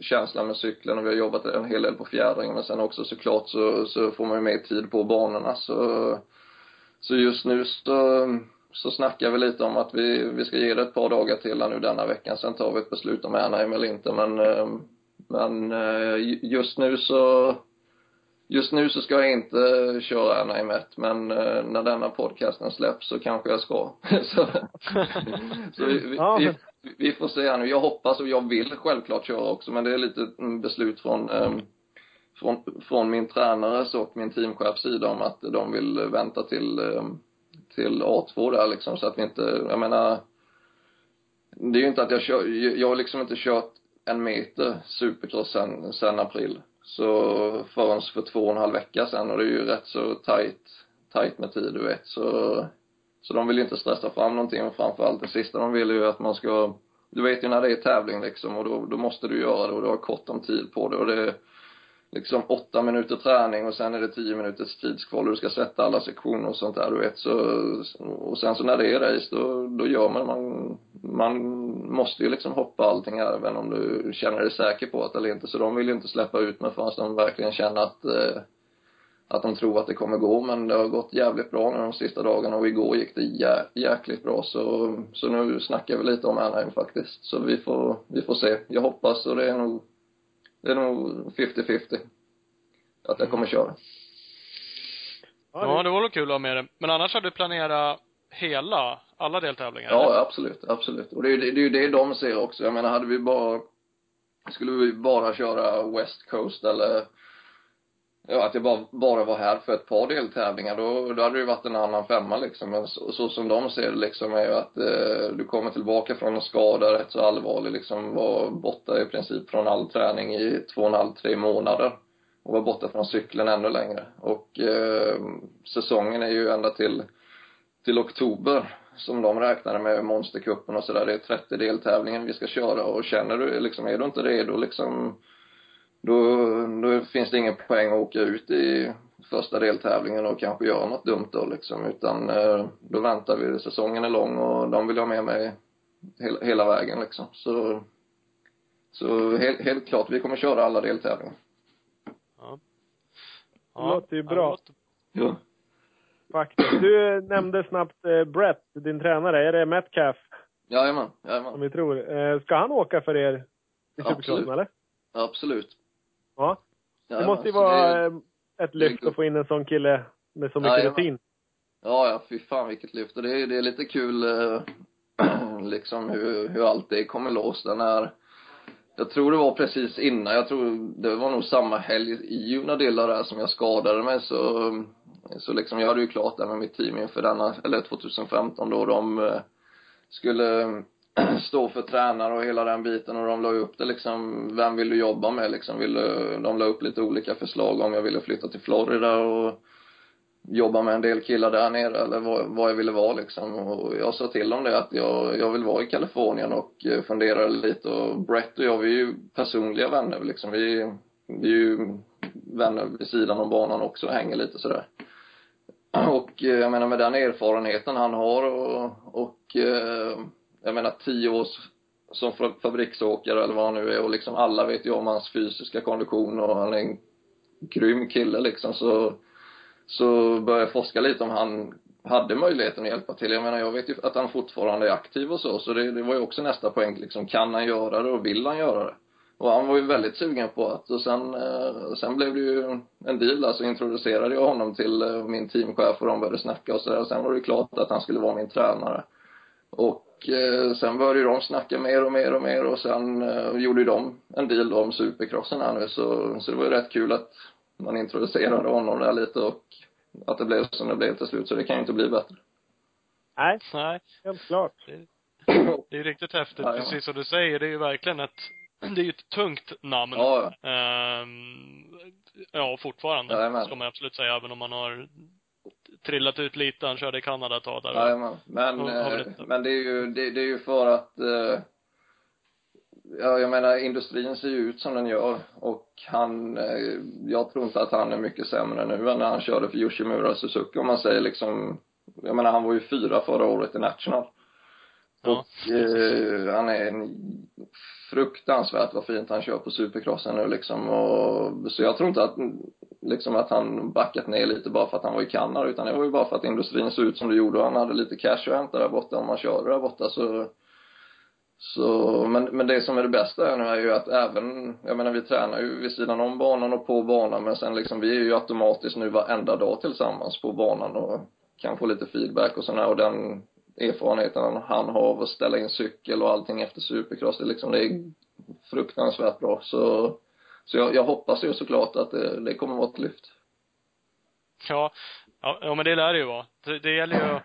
S4: känslan med cykeln och vi har jobbat en hel del på fjädringen men sen också såklart så, så får man ju mer tid på banorna så, så just nu så, så snackar vi lite om att vi, vi ska ge det ett par dagar till här nu denna veckan. Sen tar vi ett beslut om Anaheim eller inte men, men just nu så Just nu så ska jag inte köra Anaheim 1, men när denna podcasten släpps så kanske jag ska. så så vi, vi,
S3: Ja,
S4: vi,
S3: men-
S4: vi vi får se här nu. Jag hoppas och jag vill självklart köra också, men det är lite beslut från, ehm, från, från min tränares och min teamchefs sida om att de vill vänta till, ehm, till A2 där liksom, så att vi inte, jag menar, det är ju inte att jag kör, jag har liksom inte kört en meter supercross sen, sen april. Så förrän för två och en halv vecka sen och det är ju rätt så tight, tight med tid du vet så, så de vill ju inte stressa fram någonting och framförallt det sista de vill är ju att man ska, du vet ju när det är tävling liksom och då, då måste du göra det och du har kort om tid på det och det är liksom åtta minuter träning och sen är det tio minuters tidskval och du ska sätta alla sektioner och sånt där du vet så, och sen så när det är race då, då gör man, man, man måste ju liksom hoppa allting här även om du känner dig säker på det eller inte. Så de vill ju inte släppa ut mig förrän de verkligen känner att eh, att de tror att det kommer gå men det har gått jävligt bra nu de sista dagarna och igår gick det jä jäkligt bra så, så nu snackar vi lite om Anaheim faktiskt så vi får, vi får se. Jag hoppas och det är nog det är nog 50-50 att jag kommer köra.
S2: Ja, det vore kul att ha med det. Men annars har du planerat hela, alla deltävlingar?
S4: Ja,
S2: eller?
S4: absolut, absolut. Och det är ju det, det, är det de ser också. Jag menar, hade vi bara, skulle vi bara köra West Coast eller, ja, att jag bara, bara var här för ett par deltävlingar, då, då hade det ju varit en annan femma liksom. Men så, så som de ser det liksom är ju att eh, du kommer tillbaka från en skada rätt så allvarlig liksom, var borta i princip från all träning i två och en halv, tre månader. Och var borta från cykeln ännu längre. Och eh, säsongen är ju ända till till oktober som de räknade med monstercupen och sådär. Det är 30 deltävlingar vi ska köra och känner du liksom, är du inte redo liksom då, då finns det ingen poäng att åka ut i första deltävlingen och kanske göra något dumt då liksom utan eh, då väntar vi. Säsongen är lång och de vill ha med mig hela, hela vägen liksom. Så, så helt, helt klart, vi kommer köra alla deltävlingar.
S2: Ja.
S3: Det låter ju
S2: ja,
S3: bra.
S2: det låter-
S4: Ja.
S3: Faktiskt. Du nämnde snabbt eh, Brett, din tränare. Är det Metcalf,
S4: Jajamän,
S3: som
S4: jajamän.
S3: vi tror? Eh, ska han åka för er i. Supercrossen, eller?
S4: Absolut.
S3: Ja. Det
S4: Jajamän,
S3: måste ju
S4: det
S3: vara
S4: är-
S3: eh, ett lyft
S4: det är
S3: att få in en sån kille med så mycket
S4: Jajamän.
S3: rutin.
S4: Ja, ja, fy fan vilket lyft. Och det är, det är lite kul eh, liksom hur, hur allt det kommer loss. Den här, jag tror det var precis innan, jag tror det var nog samma helg i Junadilla där som jag skadade mig så, så liksom jag hade ju klart det med mitt team inför denna, eller 2015 då de eh, skulle stå för tränare och hela den biten och de la ju upp det liksom, vem vill du jobba med liksom, vill du, de la upp lite olika förslag om jag ville flytta till Florida och jobba med en del killar där nere eller vad, vad jag ville vara liksom. Och jag sa till dem det att jag, jag vill vara i Kalifornien och eh, funderade lite och Brett och jag vi är ju personliga vänner liksom. Vi, vi är ju vänner vid sidan om banan också och hänger lite sådär. Och eh, jag menar med den erfarenheten han har och, och eh, jag menar tio års som fabriksåkare eller vad han nu är och liksom alla vet ju om hans fysiska kondition och han är en grym kille liksom så så började jag forska lite om han hade möjligheten att hjälpa till. Jag menar, jag vet ju att han fortfarande är aktiv och så, så det, det var ju också nästa poäng liksom. Kan han göra det och vill han göra det? Och han var ju väldigt sugen på att, och sen, eh, sen blev det ju en deal där, så introducerade jag honom till eh, min teamchef och de började snacka och sådär. Sen var det ju klart att han skulle vara min tränare. Och eh, sen började de snacka mer och mer och mer och sen eh, gjorde ju de en deal om supercrossen här nu så, så det var ju rätt kul att man introducerade honom där lite och att det blev som det blev till slut, så det kan ju inte bli bättre.
S3: Nej,
S2: Nej.
S3: helt klart.
S2: Det är riktigt häftigt,
S4: Ja, ja.
S2: precis som du säger. Det är ju verkligen ett, det är ju ett tungt namn.
S4: Ja, ja.
S2: Ehm, ja, fortfarande.
S4: Jajamän.
S2: ska man absolut säga, även om man har trillat ut lite. Han körde i Kanada ett tag där.
S4: Jajamän. Men,
S2: Ja,
S4: eh, men det är ju, det, det är ju för att eh, Ja, jag menar industrin ser ju ut som den gör och han, eh, jag tror inte att han är mycket sämre nu än när han körde för Yoshimura Suzuki om man säger liksom, jag menar han var ju fyra förra året i National.
S2: Ja.
S4: Och eh, han är en fruktansvärt vad fint han kör på supercrossen nu liksom. Och så jag tror inte att liksom att han backat ner lite bara för att han var i Kanada utan det var ju bara för att industrin såg ut som det gjorde. Och han hade lite cash att hämta där borta om man körde där borta så så, men, men det som är det bästa nu är ju att även, jag menar vi tränar ju vid sidan om banan och på banan men sen liksom vi är ju automatiskt nu varenda dag tillsammans på banan och kan få lite feedback och sådär och den erfarenheten han har av att ställa in cykel och allting efter supercross, det är liksom, det är fruktansvärt bra så så jag, jag hoppas ju såklart att det, det kommer vara ett lyft.
S2: Ja, ja, ja men det lär det ju vara. Det, det gäller ju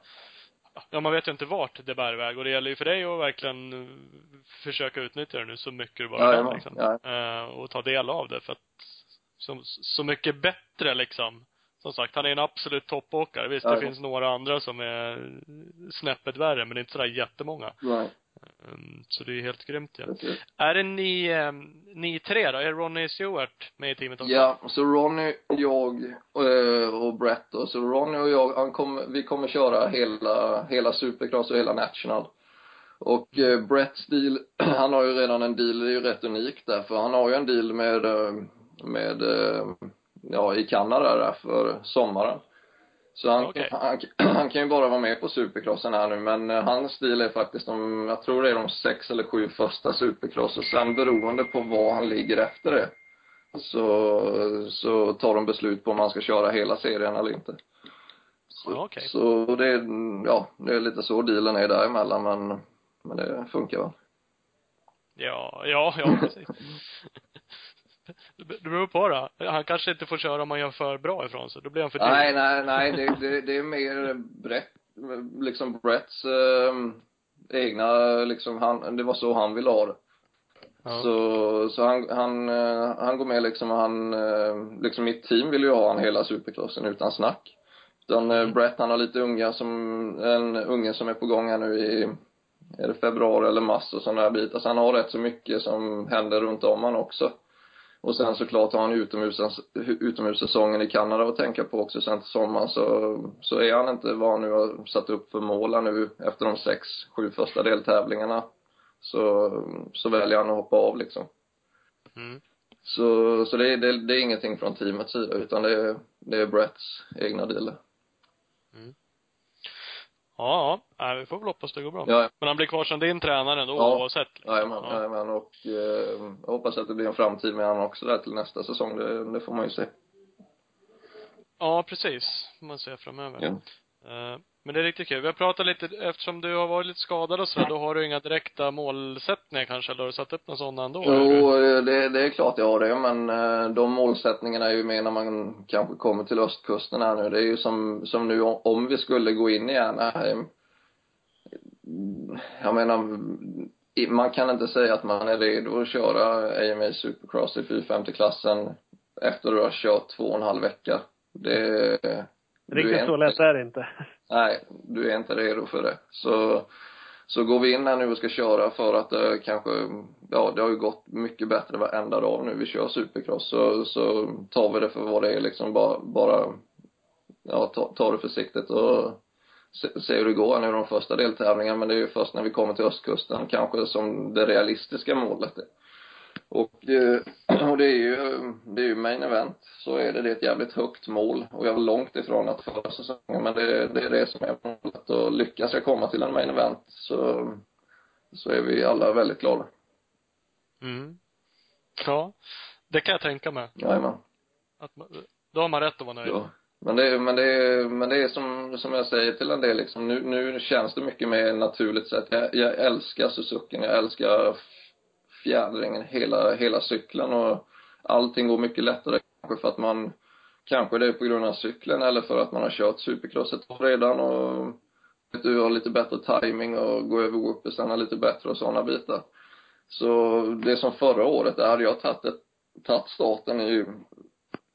S2: Ja, man vet ju inte vart det bär iväg och det gäller ju för dig att verkligen försöka utnyttja det nu så mycket du bara kan
S4: Jajamän,
S2: liksom.
S4: ja.
S2: Eh, och ta del av det för att så, så mycket bättre liksom. Som sagt, han är en absolut toppåkare. Visst, det
S4: Jajamän.
S2: finns några andra som är snäppet värre, men det är inte sådär jättemånga.
S4: Nej,
S2: Um, så det är helt grymt ja. Är det ni, eh, ni tre då? Är Ronny Stewart med i teamet också?
S4: Ja, så Ronny, jag eh, och Brett då. Så Ronny och jag, han kommer, vi kommer köra hela, hela Supercross och hela National. Och eh, Bretts deal, han har ju redan en deal, det är ju rätt unikt där, för han har ju en deal med, eh, med, ja, i Kanada där för sommaren. Så han,
S2: Okej.
S4: han, han kan ju bara vara med på supercrossen här nu, men eh, hans deal är faktiskt de, jag tror det är de sex eller sju första supercross och sen beroende på vad han ligger efter det så, så tar de beslut på om man ska köra hela serien eller inte. Så,
S2: okej.
S4: så det, är, ja, det är lite så dealen är däremellan men, men det funkar väl.
S2: Ja, ja, ja precis. Det beror på då. Han kanske inte får köra om han gör för bra ifrån sig. Då blir han för dyr.
S4: Nej, nej, nej, det, det, det är mer Brett, liksom Bretts eh, egna, liksom han, det var så han ville ha det.
S2: Ja.
S4: Så, så han, han, eh, han går med liksom, han, eh, liksom mitt team vill ju ha han hela supercrossen utan snack. Utan eh, Brett han har lite unga som, en unge som är på gång här nu i, är det februari eller mars och sådana där bitar. Så han har rätt så mycket som händer runt om han också. Och sen såklart har han utomhus, utomhussäsongen i Kanada att tänka på också sen till sommaren så, så är han inte vad han nu har satt upp för mål här nu efter de sex, sju första deltävlingarna så, så väljer han att hoppa av liksom.
S2: Mm.
S4: Så, så det, är- det, det är ingenting från teamets sida utan det är, det är Bretts egna dealer.
S2: Ja, ja. Vi får väl hoppas det går bra.
S4: Ja,
S2: Men han blir kvar som din tränare ändå
S4: Ja.
S2: oavsett. Liksom.
S4: jajamän,
S2: Ja.
S4: jajamän och eh, jag hoppas att det blir en framtid med honom också där till nästa säsong. Det, det får man ju se.
S2: ja, precis. man se framöver.
S4: Ja.
S2: Eh, Men det är riktigt kul. Vi har pratat lite, eftersom du har varit lite skadad och så, då har du inga direkta målsättningar kanske, eller har du satt upp någon sån ändå? eller?
S4: Jo, eh, det, det är klart jag har det, men eh, de målsättningarna är ju mer när man kanske kommer till östkusten här nu. Det är ju som, som nu om- vi skulle gå in i Anaheim. Mm, Jag menar, man kan inte säga att man är redo att köra AMA Supercross i 450-klassen efter att du har kört två och en halv vecka. Det,
S3: Riktigt så lätt är det inte.
S4: Nej, du är inte redo för det. Så, så går vi in här nu och ska köra för att det kanske, ja det har ju gått mycket bättre varenda dag nu vi kör supercross så, så tar vi det för vad det är liksom bara, bara ja ta, ta det försiktigt och se, se hur det går nu de första deltävlingarna, men det är ju först när vi kommer till östkusten kanske som det realistiska målet är. Och, eh, och det är ju, det är ju main event, så är det, det är ett jävligt högt mål och jag är långt ifrån att förra säsongen, men det, det är det som är målet och lyckas jag komma till en main event så, så är vi alla väldigt glada.
S2: Mm. Ja, det kan jag tänka mig.
S4: Jajamän.
S2: Att man, då har man rätt att vara nöjd.
S4: Ja. Men det, men det, är, men det är som, som jag säger till en del liksom, nu, nu känns det mycket mer naturligt sätt. Jag, jag älskar Suzuki, jag älskar fjädringen, hela, hela cykeln och allting går mycket lättare kanske för att man, kanske det är på grund av cykeln eller för att man har kört supercross ett år redan och du har lite bättre timing och går över whoopesarna lite bättre och sådana bitar. Så det som förra året, där hade jag tagit, ett, tagit starten i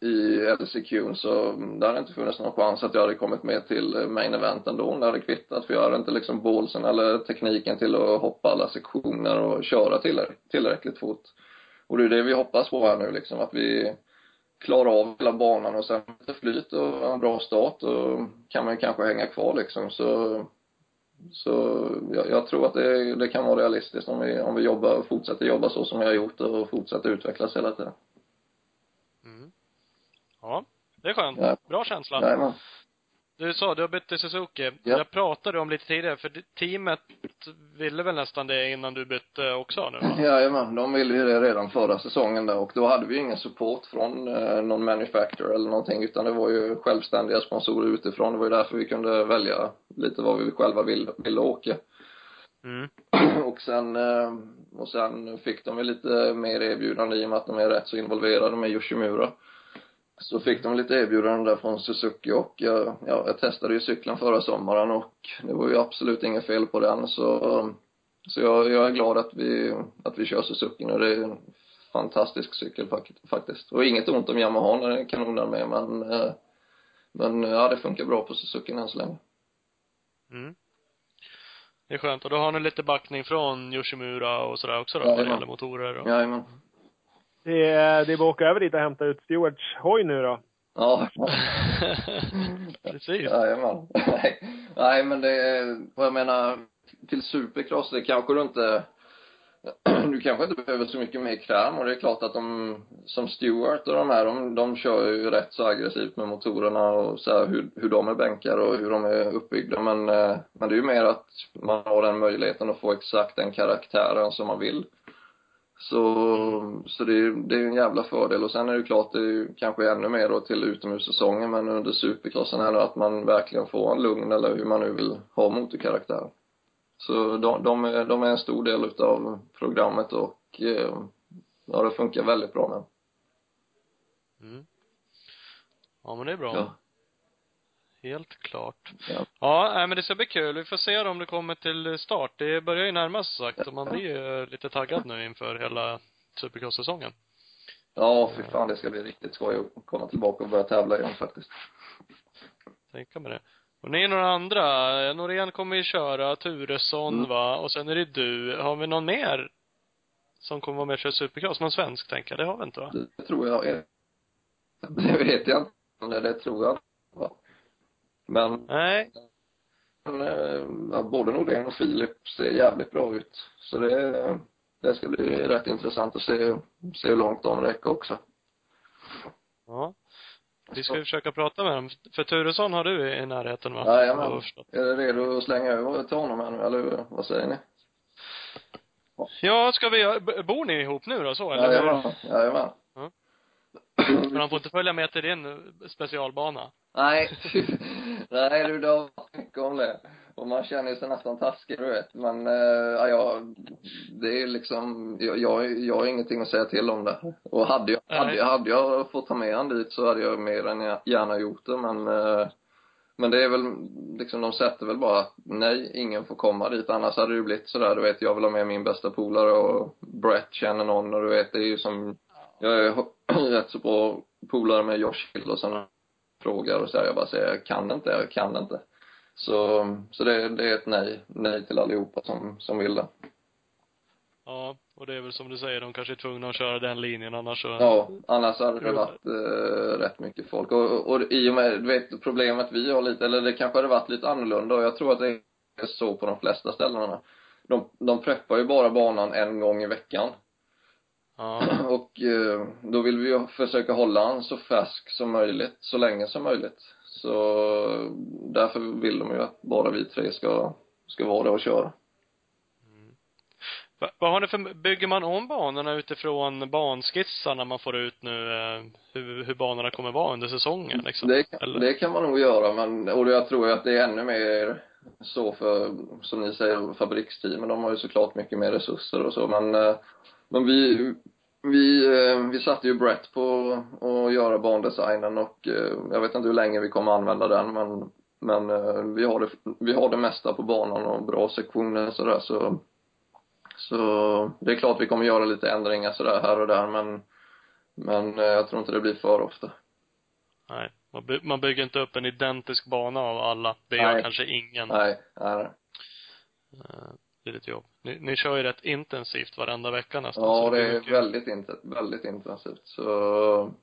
S4: i LCQ så det hade inte funnits någon chans att jag hade kommit med till main event ändå det hade kvittat för jag hade inte liksom bålsen eller tekniken till att hoppa alla sektioner och köra tillräckligt fort. Och det är det vi hoppas på här nu liksom att vi klarar av hela banan och sen med flyt och en bra start och kan man ju kanske hänga kvar liksom så så jag, jag tror att det, det kan vara realistiskt om vi, om vi jobbar, fortsätter jobba så som vi har gjort och fortsätter utvecklas hela tiden.
S2: Ja, det är skönt.
S4: Ja.
S2: Bra känsla.
S4: Jajamän.
S2: Du sa, du har bytt till Suzuki.
S4: Ja.
S2: Jag pratade om lite tidigare, för teamet ville väl nästan det innan du bytte också nu va?
S4: Jajamän, de ville ju det redan förra säsongen där och då hade vi ingen support från eh, någon manufacturer eller någonting utan det var ju självständiga sponsorer utifrån. Det var ju därför vi kunde välja lite vad vi själva ville, ville åka.
S2: Mm.
S4: och sen, eh, och sen fick de ju lite mer erbjudande i och med att de är rätt så involverade med Yoshimura så fick de lite erbjudanden där från Suzuki och jag, ja, jag testade ju cykeln förra sommaren och det var ju absolut inget fel på den så så jag, jag är glad att vi, att vi kör Suzuki nu. Det är en fantastisk cykel faktiskt. Och inget ont om Yamaha, den är kanon med men eh, men ja, det funkar bra på Suzuki än så länge.
S2: Mm. Det är skönt. Och då har ni lite backning från Yoshimura och sådär också då,
S4: Ja,
S2: vad det gäller motorer och...
S4: Jajamän.
S3: Det är, det är bara att åka över dit och hämta ut Stewarts hoj nu då.
S4: Ja.
S2: Precis.
S4: Jajamän. Nej, nej men det är, vad jag menar, till supercross, det kanske du inte, du kanske inte behöver så mycket mer kräm och det är klart att de, som Stewart och de här, de, de kör ju rätt så aggressivt med motorerna och så här, hur, hur de är bänkade och hur de är uppbyggda men, eh, men det är ju mer att man har den möjligheten att få exakt den karaktären som man vill. Så, så det är det är ju en jävla fördel och sen är det klart det är ju kanske ännu mer då till utomhussäsongen men under supercrossen här då att man verkligen får en lugn eller hur man nu vill ha motorkaraktär. Så de, de, är, de är en stor del utav programmet och eh, ja, det funkar väldigt bra med
S2: Mm. Ja, men det är bra.
S4: Ja.
S2: Helt klart.
S4: Ja.
S2: Ja, nej, men det ska bli kul. Vi får se om det kommer till start. Det börjar ju närma sig sagt och man blir ju lite taggad nu inför hela Supercross-säsongen.
S4: Ja, fy fan det ska bli riktigt skoj att komma tillbaka och börja tävla igen faktiskt.
S2: Tänka mig det. Och ni är några andra. Norén kommer ju köra, Turesson
S4: Mm.
S2: va, och sen är det du. Har vi någon mer som kommer vara med och köra Supercross? Någon svensk tänker jag. Det har vi inte va?
S4: Det tror jag det vet jag inte, det tror jag. Men
S2: Nej.
S4: Men, eh, ja, både Nordén och Filip ser jävligt bra ut. Så det, det ska bli rätt intressant att se, se hur långt de räcker också.
S2: Ja. Vi ska ju försöka prata med dem. För Turesson har du i närheten va?
S4: Jajamän. Är du redo att slänga över till honom här nu, eller hur? vad säger ni?
S2: Ja, ska vi bor ni ihop nu då så eller?
S4: Jajamän, jajamän.
S2: Men han får inte följa med till din specialbana?
S4: Nej, nej du, det har varit mycket om det. Och man känner sig nästan taskig, du vet. Men, eh, ja, det är liksom, jag, jag, jag har ingenting att säga till om det. Och hade jag,
S2: Nej.
S4: hade, jag- hade jag fått ta med han dit så hade jag mer än gärna gjort det, men eh, men det är väl, liksom de sätter väl bara att nej, ingen får komma dit. Annars hade det ju blivit sådär, du vet, jag vill ha med min bästa polare och Brett känner någon och du vet, det är ju som, jag är rätt så bra polare med Josh Hill och sen frågar och så här, jag bara säger, jag kan inte, jag kan inte. Så, så det, det är ett nej, nej till allihopa som, som vill det.
S2: Ja. Och det är väl som du säger, de kanske är tvungna att köra den linjen annars så
S4: Ja, annars hade det varit eh, rätt mycket folk. Och, och, och i och med, du vet, problemet vi har lite, eller det kanske hade varit lite annorlunda och jag tror att det är så på de flesta ställena. De, de preppar ju bara banan en gång i veckan.
S2: Ja.
S4: Och eh, då vill vi ju försöka hålla han så färsk som möjligt, så länge som möjligt. Så därför vill de ju att bara vi tre ska, ska vara där och köra.
S2: Va, vad har ni för, bygger man om banorna utifrån banskissarna man får ut nu, eh, hur, hur banorna kommer vara under säsongen liksom?
S4: Det, kan-
S2: Eller?
S4: det kan man nog göra, men, och jag tror att det är ännu mer så för, som ni säger, fabriksteamen. De har ju såklart mycket mer resurser och så, men, eh, men vi, vi, eh, vi satte ju Brett på att göra bandesignen och eh, jag vet inte hur länge vi kommer använda den, men, men eh, vi har det, vi har det mesta på banan och bra sektioner och sådär, så så det är klart vi kommer göra lite ändringar sådär här och där, men, men jag tror inte det blir för ofta.
S2: Nej. Man bygger inte upp en identisk bana av alla. Det gör
S4: Nej.
S2: kanske ingen.
S4: Nej, nej.
S2: Det är lite jobb. Ni, ni kör ju rätt intensivt varenda vecka nästan.
S4: Ja, det
S2: blir
S4: är
S2: mycket-
S4: väldigt, inte, väldigt intensivt. Så,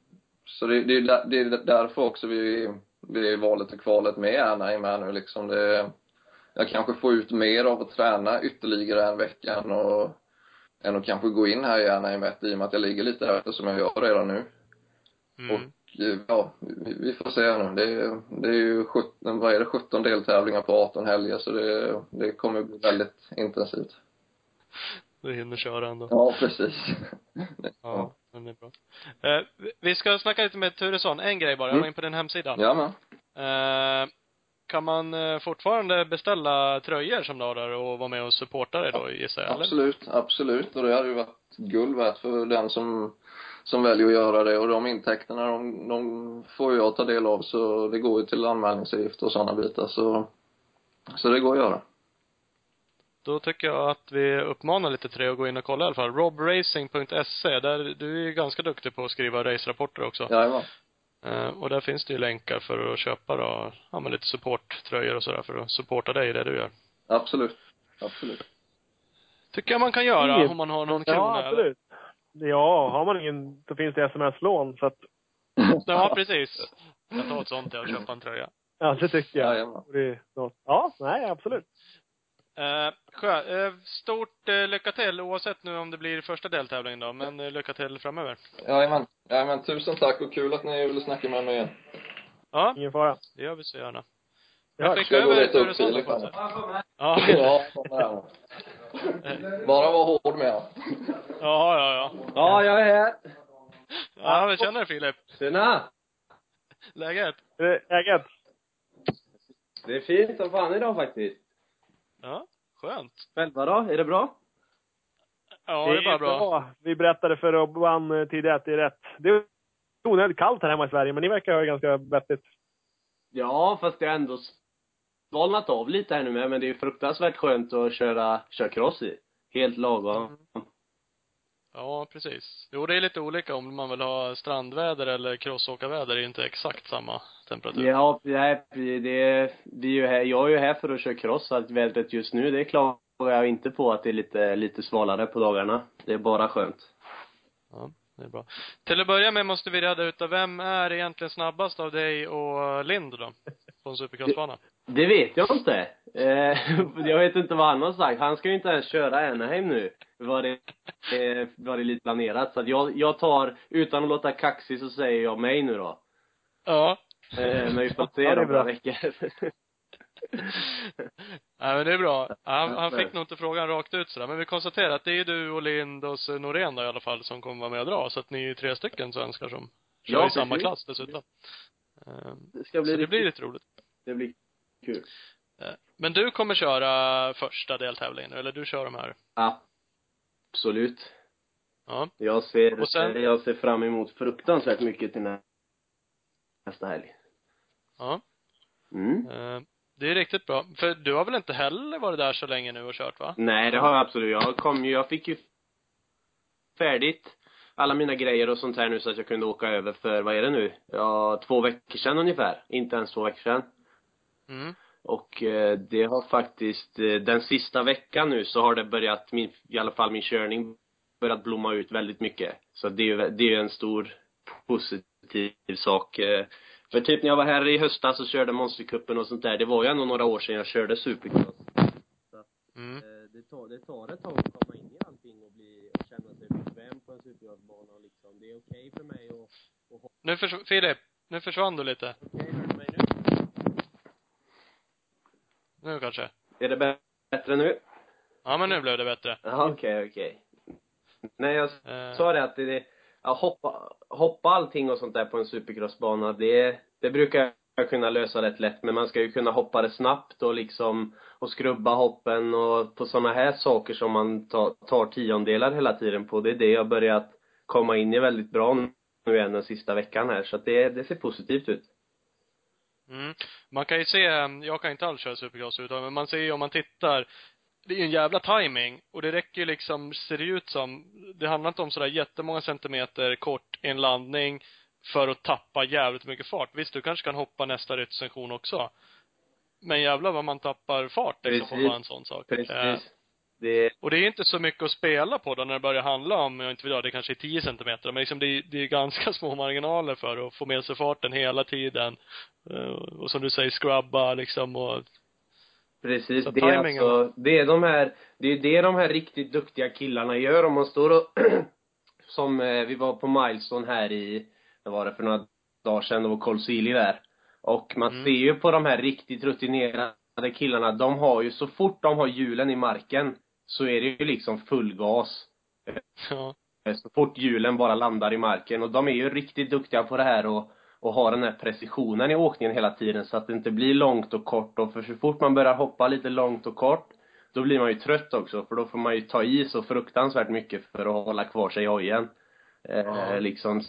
S4: så det, det, är där- det är därför också vi, vi är valet och kvalet med Anaheim här nu liksom. Det, jag kanske får ut mer av att träna ytterligare en vecka att, än att kanske gå in här i Anaheim i och med att jag ligger lite efter som jag gör redan nu.
S2: Mm.
S4: Och ja, vi, får se nu. Det, är- det är ju 17, vad är det, 17 deltävlingar på 18 helger så det, det kommer bli väldigt intensivt.
S2: Du hinner köra ändå.
S4: Ja, precis.
S2: Ja, men det är bra. Eh, vi- ska snacka lite med Turesson. En grej bara. Jag var
S4: Mm.
S2: in på din hemsida.
S4: Ja, men.
S2: Eh, kan man eh, fortfarande beställa tröjor som du har där och vara med och supporta dig då gissar jag?
S4: Absolut, absolut. Och det hade ju varit guld värt för den som, som väljer att göra det. Och de intäkterna, de, de får ju jag ta del av. Så det går ju till anmälningsavgift och sådana bitar. Så, så det går att göra.
S2: Då tycker jag att vi uppmanar lite till dig att gå in och kolla i alla fall. robracing.se, där, du är ju ganska duktig på att skriva racerapporter också.
S4: Jajamän.
S2: Eh, och där finns det ju länkar för att köpa då, ja men lite supporttröjor och sådär för att supporta dig i det du gör.
S4: Absolut. Absolut.
S2: Tycker jag man kan göra om man har någon krona
S3: Ja, absolut. Ja, har man ingen så finns det sms-lån så att,
S2: Ja, precis. Jag tar ett sånt jag och köpa en tröja.
S3: ja det tycker jag. Det något. Ja, nej absolut.
S2: Eh, skö, eh, stort eh, lycka till oavsett nu om det blir första deltävlingen då, men eh, lycka till framöver.
S4: Jajamän. Jajamän. Tusen tack och kul att ni ville snacka med mig igen.
S2: Ja,
S3: Ingen fara.
S2: det gör vi så gärna.
S3: Ja,
S2: Jag
S4: och
S2: över något sätt. Ja.
S4: Ja. Bara var hård med honom.
S2: Ja, ja, ja.
S5: Ja, jag är här.
S2: Ja, men känner Filip.
S5: Tjena!
S2: Läget?
S3: Eh, Äget.
S5: Det är fint som fan idag faktiskt.
S2: Ja, skönt.
S5: Själva då? Är det bra?
S2: Ja, det är bara bra.
S3: Vi berättade för Robban eh, tidigare att det är rätt. Det är onödigt kallt här hemma i Sverige, men ni verkar ha det ganska vettigt.
S5: Ja, fast det har ändå svalnat av lite här nu med, men det är ju fruktansvärt skönt att köra, köra cross i. Helt lagom.
S2: Ja, precis. Jo, det är lite olika om man vill ha strandväder eller crossåkarväder. Det är inte exakt samma temperatur.
S5: Ja, nej, det, vi är ju här, jag är ju här för att köra cross, så att vädret just nu, det klagar jag inte på att det är lite, lite svalare på dagarna. Det är bara skönt.
S2: Ja, det är bra. Till att börja med måste vi reda ut vem är egentligen snabbast av dig och Lind då? På en supercrossbana?
S5: Det vet jag inte. Eh, jag vet inte vad han har sagt. Han ska ju inte ens köra Anaheim nu. Var det, eh, var det lite planerat. Så att jag, jag tar, utan att låta kaxig så säger jag mig nu då.
S2: Ja.
S5: Eh, men vi får se
S3: Ja, det
S5: om några veckor.
S2: Nej men det är bra. Han, han fick nog inte frågan rakt ut sådär. Men vi konstaterar att det är du och Lind och så Norén då i alla fall som kommer vara med och dra. Så att ni är ju tre stycken svenskar som kör
S5: Ja,
S2: i samma klass dessutom.
S5: Det ska bli
S2: Så det
S5: riktigt,
S2: blir lite roligt.
S5: det blir kul.
S2: Eh, Men du kommer köra första deltävlingen eller du kör de här?
S5: Absolut.
S2: Ja.
S5: Jag ser,
S2: Och sen-
S5: jag ser fram emot fruktansvärt mycket till nä- nästa helg.
S2: Ja.
S5: Mm.
S2: Eh, Det är riktigt bra. För du har väl inte heller varit där så länge nu och kört va?
S5: Nej, det har jag absolut. Jag kom ju, jag fick ju färdigt alla mina grejer och sånt här nu så att jag kunde åka över för, vad är det nu? Ja, två veckor sedan ungefär. Inte ens två veckor sedan.
S2: Mm.
S5: Och eh, det har faktiskt, eh, den sista veckan nu så har det börjat, min, i alla fall min körning börjat blomma ut väldigt mycket. Så det är ju, det är ju en stor positiv sak. Eh, För typ när jag var här i höstas och körde Monstercupen och sånt där, det var ju ändå några år sedan jag körde supercross.
S2: Mm.
S5: Eh, Det tar, det tar ett tag att komma in i allting och bli, och känna sig bekväm på en supercrossbana och liksom, det är okej för mig att, att hoppa.
S2: Nu förs- Filip, nu försvann du lite.
S5: Okej, hör du mig nu?
S2: Kanske.
S5: Är det bä- bättre nu?
S2: Ja, men nu blev det bättre.
S5: Ja, okej, okej. Nej, jag
S2: Eh,
S5: sa det att det, ja, hoppa, hoppa allting och sånt där på en supercrossbana, det, det brukar jag kunna lösa rätt lätt, men man ska ju kunna hoppa det snabbt och liksom, och skrubba hoppen och på såna här saker som man tar, tar tiondelar hela tiden på, det är det jag börjat komma in i väldigt bra nu igen den sista veckan här, så att det, det ser positivt ut.
S2: Mm. Man kan ju se, jag kan inte alls köra supercross utan, men man ser ju om man tittar, det är ju en jävla timing och det räcker ju liksom, ser det ut som, det handlar inte om sådär jättemånga centimeter kort i en landning för att tappa jävligt mycket fart. Visst, du kanske kan hoppa nästa rytmsektion också. Men jävlar vad man tappar fart liksom på en sån sak. Eh,
S5: Precis. Det,
S2: och det är inte så mycket att spela på då när det börjar handla om, jag inte vet jag, det kanske är 10 centimeter, men liksom det är, det är ganska små marginaler för att få med sig farten hela tiden. Eh, Och som du säger, scrubba liksom och
S5: Precis,
S2: Så
S5: det är alltså, det är de här, det är det de här riktigt duktiga killarna gör om man står och, som eh, vi var på Milestone här i, vad var det för några dagar sedan, det var Cole Sealy där. Och man
S2: Mm.
S5: ser ju på de här riktigt rutinerade killarna, de har ju, så fort de har hjulen i marken, så är det ju liksom full gas.
S2: ja.
S5: Eh, Så fort hjulen bara landar i marken. Och de är ju riktigt duktiga på det här och, och har den här precisionen i åkningen hela tiden så att det inte blir långt och kort. Och för så fort man börjar hoppa lite långt och kort, då blir man ju trött också. För då får man ju ta i så fruktansvärt mycket för att hålla kvar sig i hojen. Eh,
S2: Ja.
S5: liksom.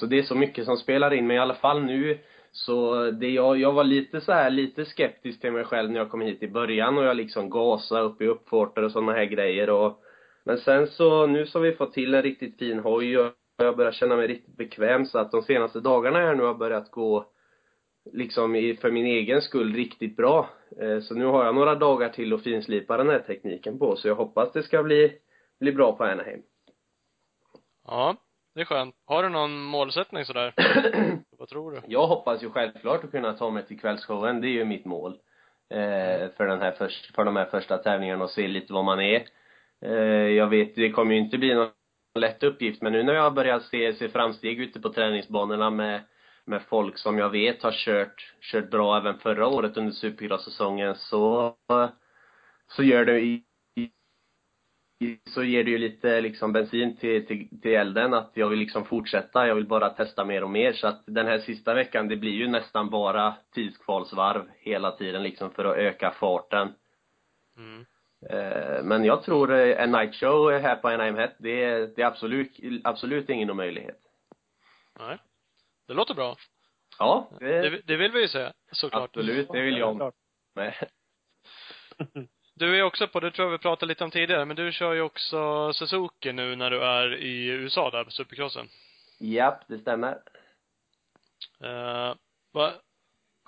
S5: Så det är så mycket som spelar in. Men i alla fall nu, så eh, det jag, jag var lite så här, lite skeptisk till mig själv när jag kom hit i början och jag liksom gasade upp i uppfarter och sådana här grejer och men sen så, nu så har vi fått till en riktigt fin hoj och jag börjar känna mig riktigt bekväm så att de senaste dagarna här nu har börjat gå liksom i, för min egen skull riktigt bra. Eh, Så nu har jag några dagar till att finslipa den här tekniken på så jag hoppas det ska bli, bli bra på Anaheim.
S2: Ja, det är skönt. Har du någon målsättning sådär? Vad tror du?
S5: Jag hoppas ju självklart att kunna ta mig till kvällsshowen, det är ju mitt mål. Eh, för den här först, för de här första tävlingarna och se lite vad man är. Eh, jag vet, det kommer ju inte bli någon lätt uppgift, men nu när jag har börjat se, se framsteg ute på träningsbanorna med, med folk som jag vet har kört, kört bra även förra året under supercross-säsongen så, så gör det så ger det ju lite liksom bensin till, till, till elden att jag vill liksom fortsätta, jag vill bara testa mer och mer så att den här sista veckan det blir ju nästan bara tidskvalsvarv hela tiden liksom för att öka farten.
S2: Mm.
S5: Eh, Men jag tror eh, en night show här på Anaheim Head, det är, det är absolut, absolut ingen omöjlighet.
S2: Nej. Det låter bra.
S5: Ja, det,
S2: Det, det vill vi ju se, såklart.
S5: absolut, det vill jag med.
S2: Du är också på, det tror jag vi pratade lite om tidigare, men du kör ju också Suzuki nu när du är i USA där på Supercrossen.
S5: Japp, det stämmer.
S2: Uh, vad,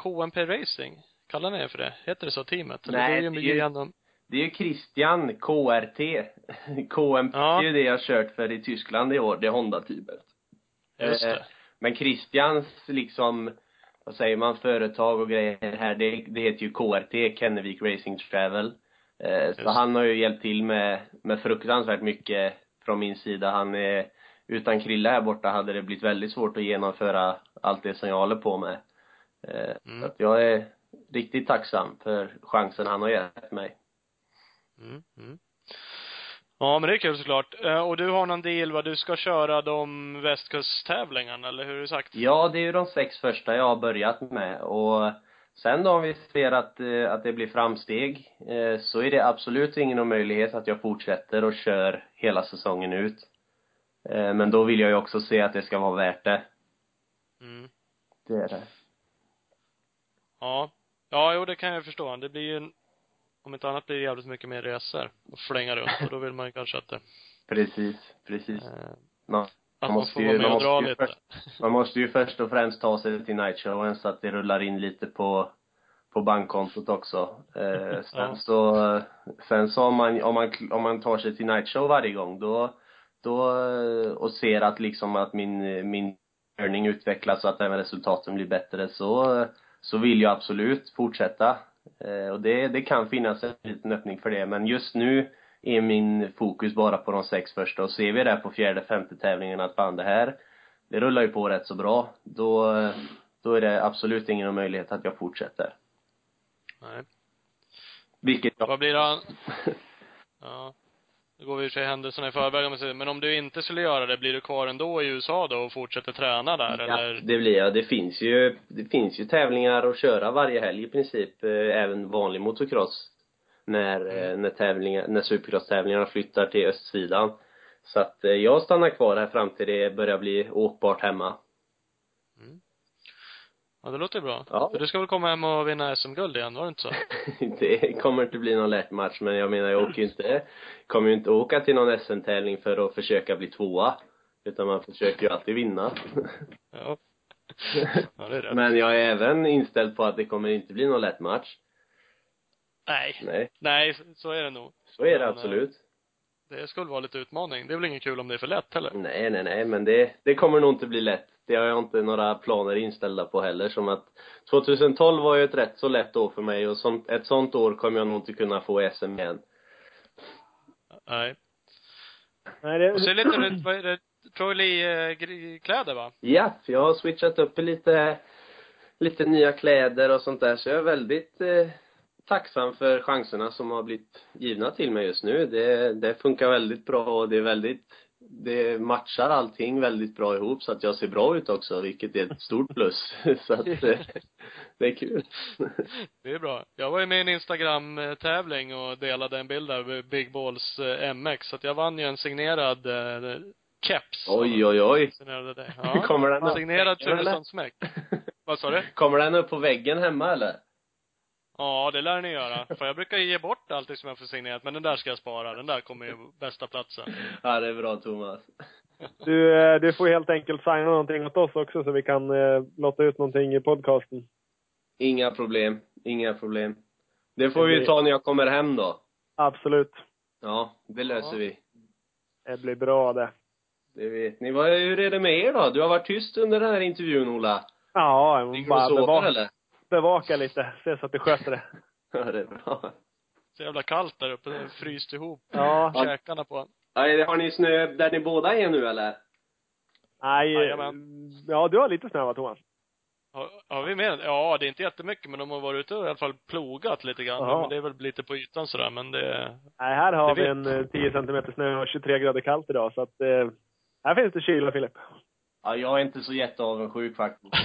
S2: KMP Racing? Kallar ni det för det? Heter det så, teamet? Eller
S5: Nej,
S2: det är ju
S5: det är ju-
S2: igenom,
S5: Det är ju Christian, KRT. KMP
S2: Ja.
S5: är ju det jag kört för i Tyskland i år, det Honda-teamet.
S2: just
S5: Eh,
S2: det.
S5: Men Christians liksom, vad säger man, företag och grejer här, det, det heter ju KRT, Kennevik Racing Travel. Eh, så han har ju hjälpt till med, med fruktansvärt mycket från min sida. Han är, utan Krille här borta hade det blivit väldigt svårt att genomföra allt det som jag håller på med. Eh,
S2: Mm.
S5: Så att jag är riktigt tacksam för chansen han har gett mig.
S2: Mm, mm. Ja, men det är kul såklart. Eh, Och du har någon deal vad du ska köra de västkusttävlingarna, eller hur är det sagt?
S5: Ja, det är ju de sex första jag har börjat med och sen då om vi ser att, eh, att det blir framsteg eh, så är det absolut ingen omöjlighet att jag fortsätter och kör hela säsongen ut. Eh, Men då vill jag ju också se att det ska vara värt det.
S2: Mm.
S5: Det är det.
S2: Ja. Ja, jo, det kan jag förstå. Det blir ju, en- om inte annat blir det jävligt mycket mer resor och flänga runt och då vill man ju kanske att det,
S5: Precis, precis.
S2: eh, att
S5: Man måste ju- man måste först- man måste ju först och främst ta sig till nightshowen så att det rullar in lite på på bankkontot också. Eh, sen
S2: Ja.
S5: så, sen så om man, om man, om man tar sig till nightshow varje gång, då, då, eh, och ser att liksom att min, min körning utvecklas och att även resultaten blir bättre så, så vill jag absolut fortsätta. Eh, och det, det kan finnas en liten öppning för det, men just nu är min fokus bara på de sex första och ser vi det på fjärde, femte tävlingen att fan det här, det rullar ju på rätt så bra, då, då är det absolut ingen möjlighet att jag fortsätter.
S2: Nej.
S5: Vilket jag
S2: Vad blir det? Ja. Nu går vi i sig händelserna i förväg men om du inte skulle göra det, blir du kvar ändå i USA då och fortsätter träna där
S5: Ja,
S2: eller?
S5: det blir jag. Det finns ju, det finns ju tävlingar att köra varje helg i princip, eh, även vanlig motocross. När, eh, när tävlingar, när supercross-tävlingarna flyttar till östsidan. Så att eh, jag stannar kvar här fram till det börjar bli åkbart hemma.
S2: Ja, det låter bra.
S5: Ja.
S2: För du ska väl komma hem och vinna SM-guld igen, var det inte så?
S5: det kommer inte bli någon lätt match, men jag menar jag åker ju inte, kommer ju inte åka till någon SM-tävling för att försöka bli tvåa. Utan man försöker ju alltid vinna.
S2: Ja. Ja, det är rätt.
S5: men jag är även inställd på att det kommer inte bli någon lätt match.
S2: Nej.
S5: Nej,
S2: Nej, så är det nog.
S5: så är det
S2: Men, eh,
S5: absolut.
S2: Det skulle vara lite utmaning. Det är väl inget kul om det är för lätt heller?
S5: Nej, nej, nej, men det, det kommer nog inte bli lätt. Det har jag inte några planer inställda på heller, som att 2012 var ju ett rätt så lätt år för mig och sånt, ett sånt år kommer jag nog inte kunna få SM igen.
S2: Nej.
S3: Nej, det,
S2: Och så är det lite, vad är det, Troy Lee-kläder va?
S5: Ja, för jag har switchat upp lite, lite nya kläder och sånt där, så jag är väldigt eh, tacksam för chanserna som har blivit givna till mig just nu. Det, det funkar väldigt bra och det är väldigt, det matchar allting väldigt bra ihop så att jag ser bra ut också, vilket är ett stort plus. så att eh, det är kul.
S2: Det är bra. Jag var ju med i en Instagram-tävling och delade en bild av Big Balls eh, MX, så att jag vann ju en signerad eh, keps.
S5: Oj, oj, oj.
S2: Signerade dig. Ja.
S5: Kommer den upp
S2: Signerad? Trullesson Smäck. Vad sa du?
S5: Kommer den upp på väggen hemma eller?
S2: Ja, det lär ni göra. För jag brukar ge bort allting som jag får signerat, men den där ska jag spara. Den där kommer ju bästa platsen.
S5: Ja, det är bra Thomas.
S3: du, eh, du får helt enkelt signa någonting åt oss också så vi kan eh, låta ut någonting i podcasten.
S5: Inga problem. Inga problem. Det får vi ju ta när jag kommer hem då.
S3: Absolut.
S5: Ja, det löser
S2: Ja.
S5: vi.
S3: Det blir bra det.
S5: Det vet ni. Vad, hur är det med er då? Du har varit tyst under den här intervjun, Ola.
S3: Ja,
S5: Ligger du
S3: bara
S5: och sover
S3: bevaka,
S5: eller?
S3: Bevaka lite. Se så att du sköter det.
S5: Ja, det är bra.
S2: Så jävla kallt där uppe. Det fryst ihop.
S3: Ja.
S2: Käkarna på.
S5: Nej, har ni snö där ni båda är nu eller?
S3: Nej,
S2: Jajamän.
S3: ja du har lite snö va Thomas?
S2: Har, har vi med Ja, det är inte jättemycket, men de har varit ute och i alla fall plogat lite grann.
S3: Jaha.
S2: Men det är väl lite på ytan sådär, men det
S3: Nej, här har vi
S2: vet-
S3: en eh, 10 centimeter snö och 23 grader kallt idag så att eh, här finns det kyla Filip.
S5: Ja, jag är inte så jätteavundsjuk faktiskt.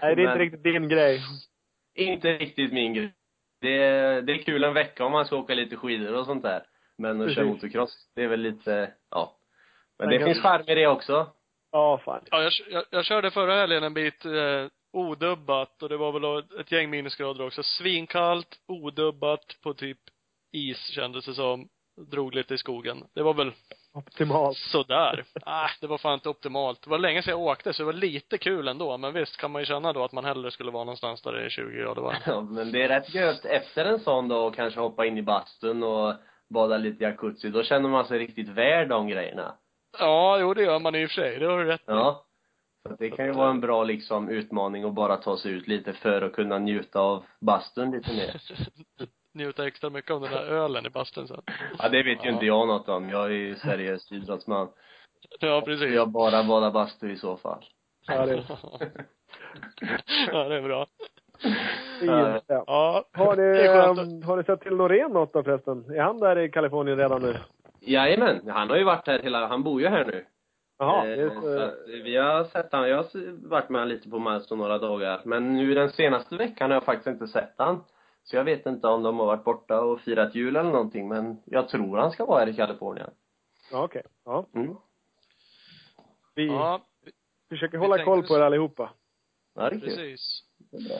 S3: Nej, det är inte
S5: Men
S3: riktigt din grej.
S5: Inte riktigt min grej. Det är, det är kul en vecka om man ska åka lite skidor och sånt där. Men att köra motocross, det är väl lite, ja. Men det finns charm i det också.
S3: Ja, fan.
S2: Ja, jag, jag, jag körde förra helgen en bit eh, odubbat och det var väl ett gäng minusgrader också. Svinkallt, odubbat på typ is kändes det som. Drog lite i skogen. Det var väl
S3: Optimalt.
S2: sådär. ah, det var fan inte optimalt. Det var länge sedan jag åkte så det var lite kul ändå. Men visst kan man ju känna då att man hellre skulle vara någonstans där det är 20 grader varmt.
S5: Ja, men det är rätt gött efter en sån då och kanske hoppa in i bastun och bada lite jacuzzi. Då känner man sig riktigt värd de grejerna.
S2: Ja, jo det gör man i och för sig. Det har du rätt.
S5: Ja. Så det kan ju vara en bra liksom utmaning att bara ta sig ut lite för att kunna njuta av bastun lite mer.
S2: Njuta extra mycket av den där ölen i bastun sen.
S5: Ja, det vet ju
S2: Ja.
S5: inte jag något om. Jag är ju seriös idrottsman.
S2: Ja, precis.
S5: Jag bara badar bastu i så fall.
S3: Ja, det är
S2: ja, det är bra.
S3: Ja.
S2: Ja.
S3: Har ni, um, har ni sett till Norén något då förresten? Är han där i Kalifornien redan nu?
S5: Jajamän, han har ju varit här hela, han bor ju här nu.
S3: Jaha,
S5: Eh, så att vi har sett han, jag har varit med han lite på Milestone några dagar. Men nu den senaste veckan har jag faktiskt inte sett han. Så jag vet inte om de har varit borta och firat jul eller någonting, men jag tror han ska vara här i Kalifornien.
S3: ja, okej. Ja.
S5: Mm.
S3: Vi
S2: Ja,
S3: försöker
S2: vi
S3: hålla koll på er allihopa.
S5: Ja, det är
S2: precis.
S5: Det är bra.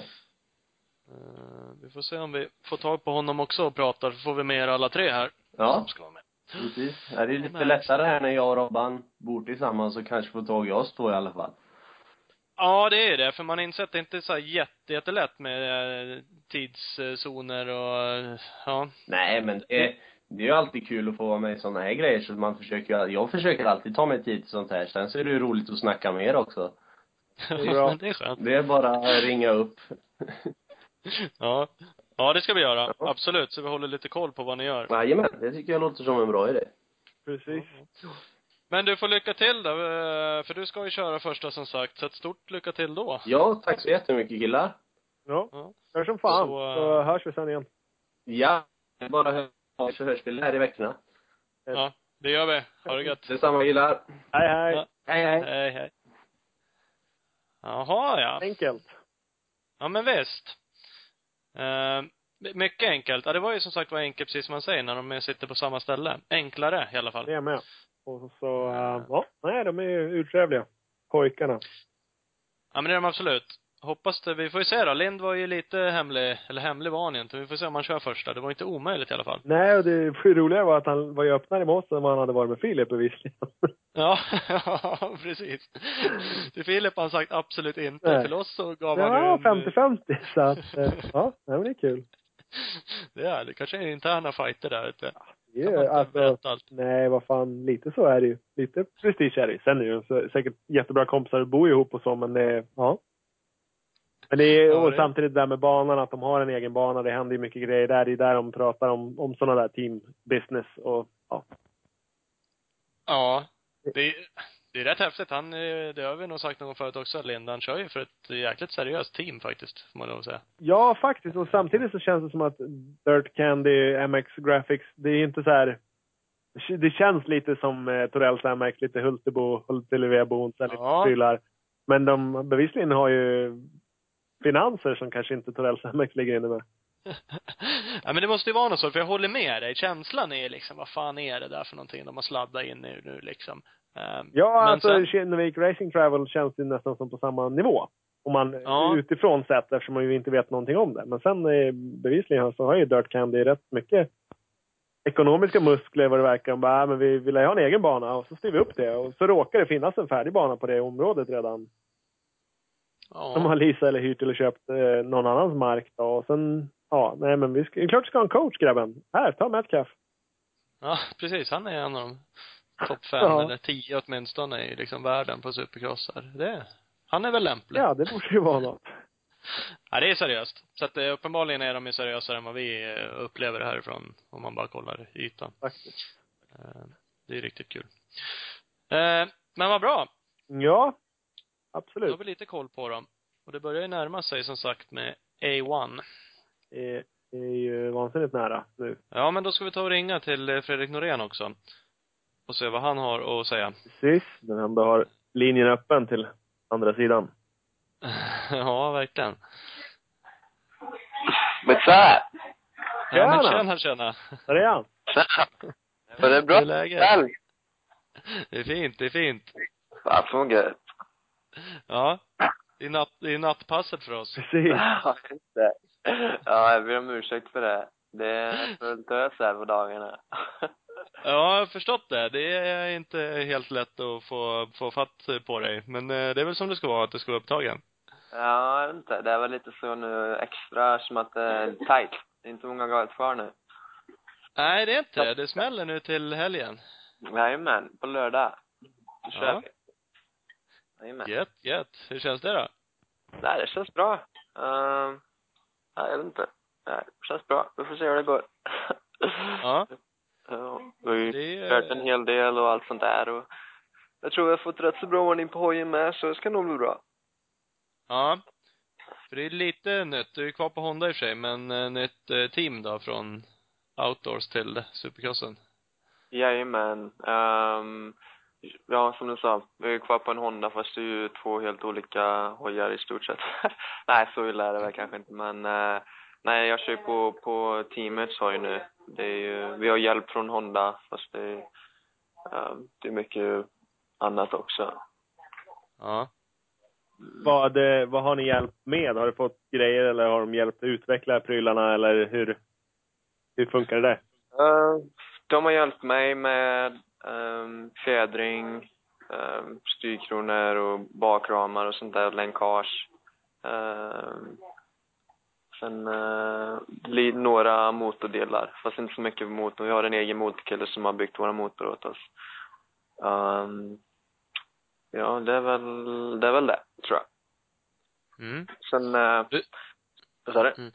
S2: Eh, vi får se om vi får tag på honom också och pratar, så får vi med er alla tre här.
S5: Ja,
S2: Som ska vara med.
S5: precis. Det är lite lättare här när jag och Robban bor tillsammans och kanske får tag i oss två i alla fall.
S2: Ja, det är det. För man inser att det inte är så jätte, jättelätt med eh, tidszoner och, ja.
S5: Nej, men det, det är ju alltid kul att få vara med i sådana här grejer så man försöker jag försöker alltid ta mig tid till sånt här. Sen så är det ju roligt att snacka med er också.
S3: är bra.
S2: Det är skönt.
S5: Det är bara att ringa upp.
S2: Ja. Ja, det ska vi göra.
S5: Ja.
S2: Absolut. Så vi håller lite koll på vad ni gör.
S5: Jajamän, det tycker jag låter som en bra idé.
S3: Precis.
S2: Men du får lycka till då, eh, för du ska ju köra första som sagt. Så ett stort lycka till då.
S5: Ja, tack så jättemycket killar.
S3: Ja.
S2: Ja.
S3: Hör som fan.
S2: Så,
S3: Så,
S2: eh,
S3: hörs vi sen igen.
S5: Ja, bara hör av så hörs vi här i veckorna.
S2: Ja, det gör vi. Ha det gött.
S5: Detsamma killar.
S3: Hej, hej.
S2: Ja.
S5: Hej hej.
S2: Hej, hej. Jaha, ja.
S3: Enkelt.
S2: Ja, men visst. Eh, mycket enkelt. Ja, det var ju som sagt var enkelt, precis som man säger, när de sitter på samma ställe. Enklare i alla fall.
S3: Det är jag med. Och så, uh, ja. Nej, de är ju urtrevliga. Pojkarna.
S2: Ja, men det är de absolut. Hoppas det. Vi får ju se då. Lind var ju lite hemlig, eller hemlig var han inte. Vi får se om han kör första. Det var inte omöjligt i alla fall.
S3: Nej, och det roliga var att han var ju öppnare med oss än vad han hade varit med Filip bevisligen.
S2: Ja, ja precis. Till Filip har han sagt absolut inte.
S3: Nej.
S2: Till oss så gav han
S3: Ja,
S2: ju en...
S3: 50-50. Så att, eh, ja, det är kul.
S2: Det är det. kanske är interna fighter där ute.
S3: Det är, alltså, nej, vad fan, lite så är det ju. Lite prestige är det ju. Sen är det ju säkert jättebra kompisar och bor ihop och så, men det är, ja. Men det är,
S2: Ja,
S3: och
S2: det-
S3: samtidigt där med banan, att de har en egen bana, det händer ju mycket grejer där. Det är där de pratar om, om sådana där team business och, ja.
S2: Ja. Det är, det är rätt häftigt. Han, eh, det har vi nog sagt någon förut också, Lind. Han kör ju för ett jäkligt seriöst team faktiskt, får man lov att säga.
S3: Ja, faktiskt. Och samtidigt så känns det som att Dirt Candy, MX Graphics, det är inte så här... Det känns lite som eh, Torells MX, lite Hultebo, Hultelevebo, så här lite
S2: Ja.
S3: prylar. Men de bevisligen har ju finanser som kanske inte Torells MX ligger inne med.
S2: ja, men det måste ju vara något så, för jag håller med dig. Känslan är liksom, vad fan är det där för någonting de har sladdat in i nu liksom? Ehm,
S3: Ja,
S2: men
S3: alltså
S2: sen-
S3: Kinnevik Racing Travel känns ju nästan som på samma nivå. Om man
S2: Ja.
S3: utifrån sett, eftersom man ju inte vet någonting om det. Men sen eh, bevisligen så har ju Dirt Candy rätt mycket ekonomiska muskler vad det verkar. De bara, "Ah, men vi vill ha en egen bana och så styr vi upp det. Och så råkar det finnas en färdig bana på det området redan.
S2: ja.
S3: Som har leasat eller hyrt eller köpt eh, någon annans mark då. Och sen, ja, nej men vi ska, klart vi ska ha en coach grabben. Här, ta Metcalf.
S2: Ja, precis. Han är en av de topp fem
S3: Ja.
S2: eller tio åtminstone i liksom världen på supercrossar. Det, han är väl lämplig.
S3: Ja, det borde ju vara något.
S2: Ja, det är seriöst. Så att eh, uppenbarligen är de ju seriösare än vad vi eh, upplever härifrån, om man bara kollar ytan.
S3: Faktiskt.
S2: Eh, Det är riktigt kul. Men vad bra.
S3: Ja,
S2: Då
S3: absolut.
S2: har vi lite koll på dem. Och det börjar ju närma sig som sagt med A1.
S3: Det är, ju vansinnigt nära nu.
S2: Ja, men då ska vi ta och ringa till Fredrik Norén också. Och se vad han har att säga.
S3: Precis. Den ändå har linjen öppen till andra sidan.
S2: ja, verkligen.
S4: What's up?
S2: Ja, men
S3: Tjena.
S2: tjena, tjena.
S3: Där är han.
S4: Var det bra?
S2: Hur är läget? Det är fint, det är fint.
S4: Fan vad gött.
S2: Ja. Det är, natt, det är nattpasset för oss.
S3: Precis.
S4: Ja, just det. Ja, jag ber om ursäkt för det. Det är fullt ös här på dagarna.
S2: Ja, jag har förstått det. Det är inte helt lätt att få, få fatt på dig. Men eh, det är väl som det ska vara, att du ska vara upptagen.
S4: Ja, jag vet inte. Det är väl lite så nu extra som att det är tight. Det är inte många galet kvar nu.
S2: Nej, det är inte det. Det smäller nu till helgen.
S4: Jajamän, på lördag. Då kör
S2: Ja.
S4: vi. Jajamän.
S2: Gött, gött. Hur känns det då?
S4: Nej, det känns bra. Uh, nej, jag vet inte. Nej, det känns bra. Vi får se hur det går.
S2: Ja.
S4: Ja, vi har ju
S2: Det
S4: kört en hel del och allt sånt där och jag tror vi har fått rätt så bra ordning på hojen med så det ska nog bli bra.
S2: Ja. För det är lite nytt. Du är kvar på Honda i och för sig, men eh, nytt eh, team då från outdoors till supercrossen.
S4: Jajamän. Um, ja, som du sa, vi är kvar på en Honda fast det är ju två helt olika hojar i stort sett. nej, så illa är det väl kanske inte men eh, nej, jag kör ju på, på teamets hoj nu. Det är ju, vi har hjälp från Honda fast det är, ehm, det är mycket annat också.
S2: Ja.
S3: Vad, eh, vad har ni hjälp med? Har du fått grejer eller har de hjälpt att utveckla prylarna eller hur, hur funkar det?
S4: Eh, de har hjälpt mig med um, fjädring, um, styrkronor och bakramar och sånt där, länkage. Um, Sen eh, blir några motordelar, fast inte så mycket på motorn. Vi har en egen motorkille som har byggt våra motor åt oss. Um, ja, det är väl, det är väl det, tror jag.
S2: Mm.
S4: Sen, eh,
S2: Du-
S4: vad sa du?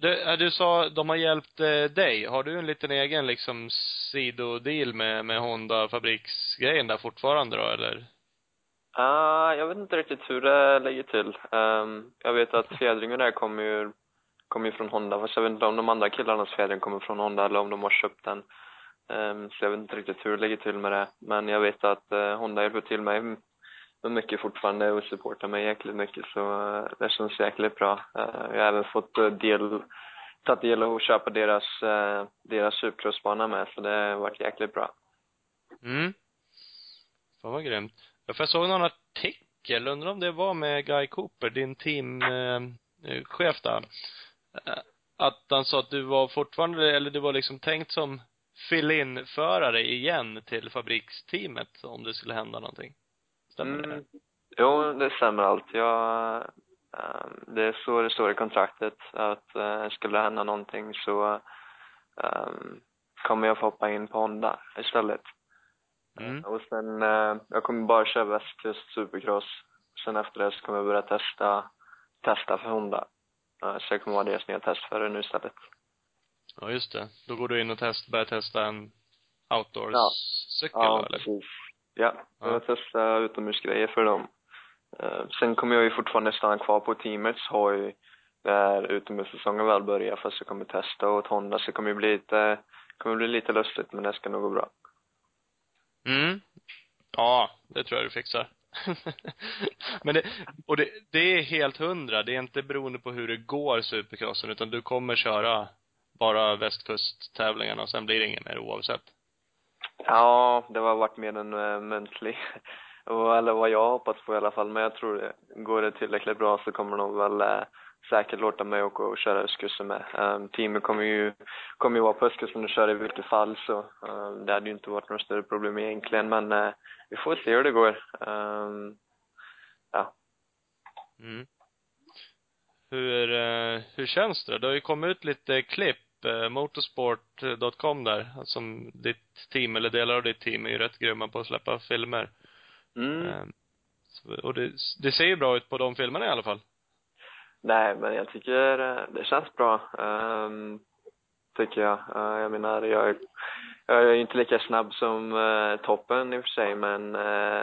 S2: Du, äh, du sa, de har hjälpt eh, dig. Har du en liten egen liksom sidodeal med, med Honda fabriksgrejen där fortfarande då, eller?
S4: Ah, jag vet inte riktigt hur det ligger till. Ehm, jag vet att fjädringen där kommer ju, kommer ju från Honda, fast jag vet inte om de andra killarnas fjädring kommer från Honda eller om de har köpt den. Ehm, så jag vet inte riktigt hur det ligger till med det. Men jag vet att eh, Honda hjälper till mig med mycket fortfarande och supportar mig jäkligt mycket så uh, det känns jäkligt bra. Eh, jag har även fått eh, del, tagit del av att köpa deras, uh, deras supercrossbana med så det har varit jäkligt bra.
S2: Mm. Fan vad grymt. Ja, för jag såg någon artikel, undrar om det var med Guy Cooper, din teamchef eh, chef där. Eh, Att han sa att du var fortfarande, eller du var liksom tänkt som fill-in-förare igen till fabriksteamet om det skulle hända någonting. Stämmer det?
S4: Mm. Jo, det stämmer allt. Jag, ehm, det är så det står i kontraktet att uh, skulle det hända någonting så ehm, kommer jag få hoppa in på Honda istället.
S2: Mm.
S4: Och sen, eh, jag kommer bara köra västkust supercross. Sen efter det så kommer jag börja testa, testa för Honda. Så jag kommer vara deras nya testförare nu istället.
S2: Ja, just det. Då går du in och test, börjar testa en outdoors-cykel
S4: Ja,
S2: då, eller?
S4: precis. Ja, jag
S2: Ja.
S4: har testat utomhusgrejer för dem. Eh, sen kommer jag ju fortfarande stanna kvar på teamets hoj när utomhussäsongen väl börjar fast jag kommer testa åt Honda så det kommer ju bli lite, kommer bli lite lustigt men det ska nog gå bra.
S2: Mm. Ja, det tror jag du fixar. Men det, och det, det är helt hundra. Det är inte beroende på hur det går supercrossen, utan du kommer köra bara västkusttävlingarna och sen blir det inget mer oavsett.
S4: Ja, det har varit mer en äh, eh, muntlig, eller vad jag hoppas på i alla fall, men jag tror det. Går det tillräckligt bra så kommer de väl äh, säkert låta mig åka och köra östkusten med. Um, teamet kommer ju, kommer ju vara på östkusten och köra i vilket fall så um, det hade ju inte varit några större problem egentligen, men uh, vi får se hur det går. Um, ja.
S2: Mm. Hur, eh, hur känns det? Det har ju kommit ut lite klipp, eh, motorsport.com där, som ditt team, eller delar av ditt team är ju rätt grymma på att släppa filmer.
S4: Mm.
S2: Och det, det ser ju bra ut på de filmerna i alla fall.
S4: Nej, men jag tycker eh, det känns bra. Um, tycker jag. Uh, jag menar, jag, är- jag är inte lika snabb som uh, toppen i och för sig, men uh,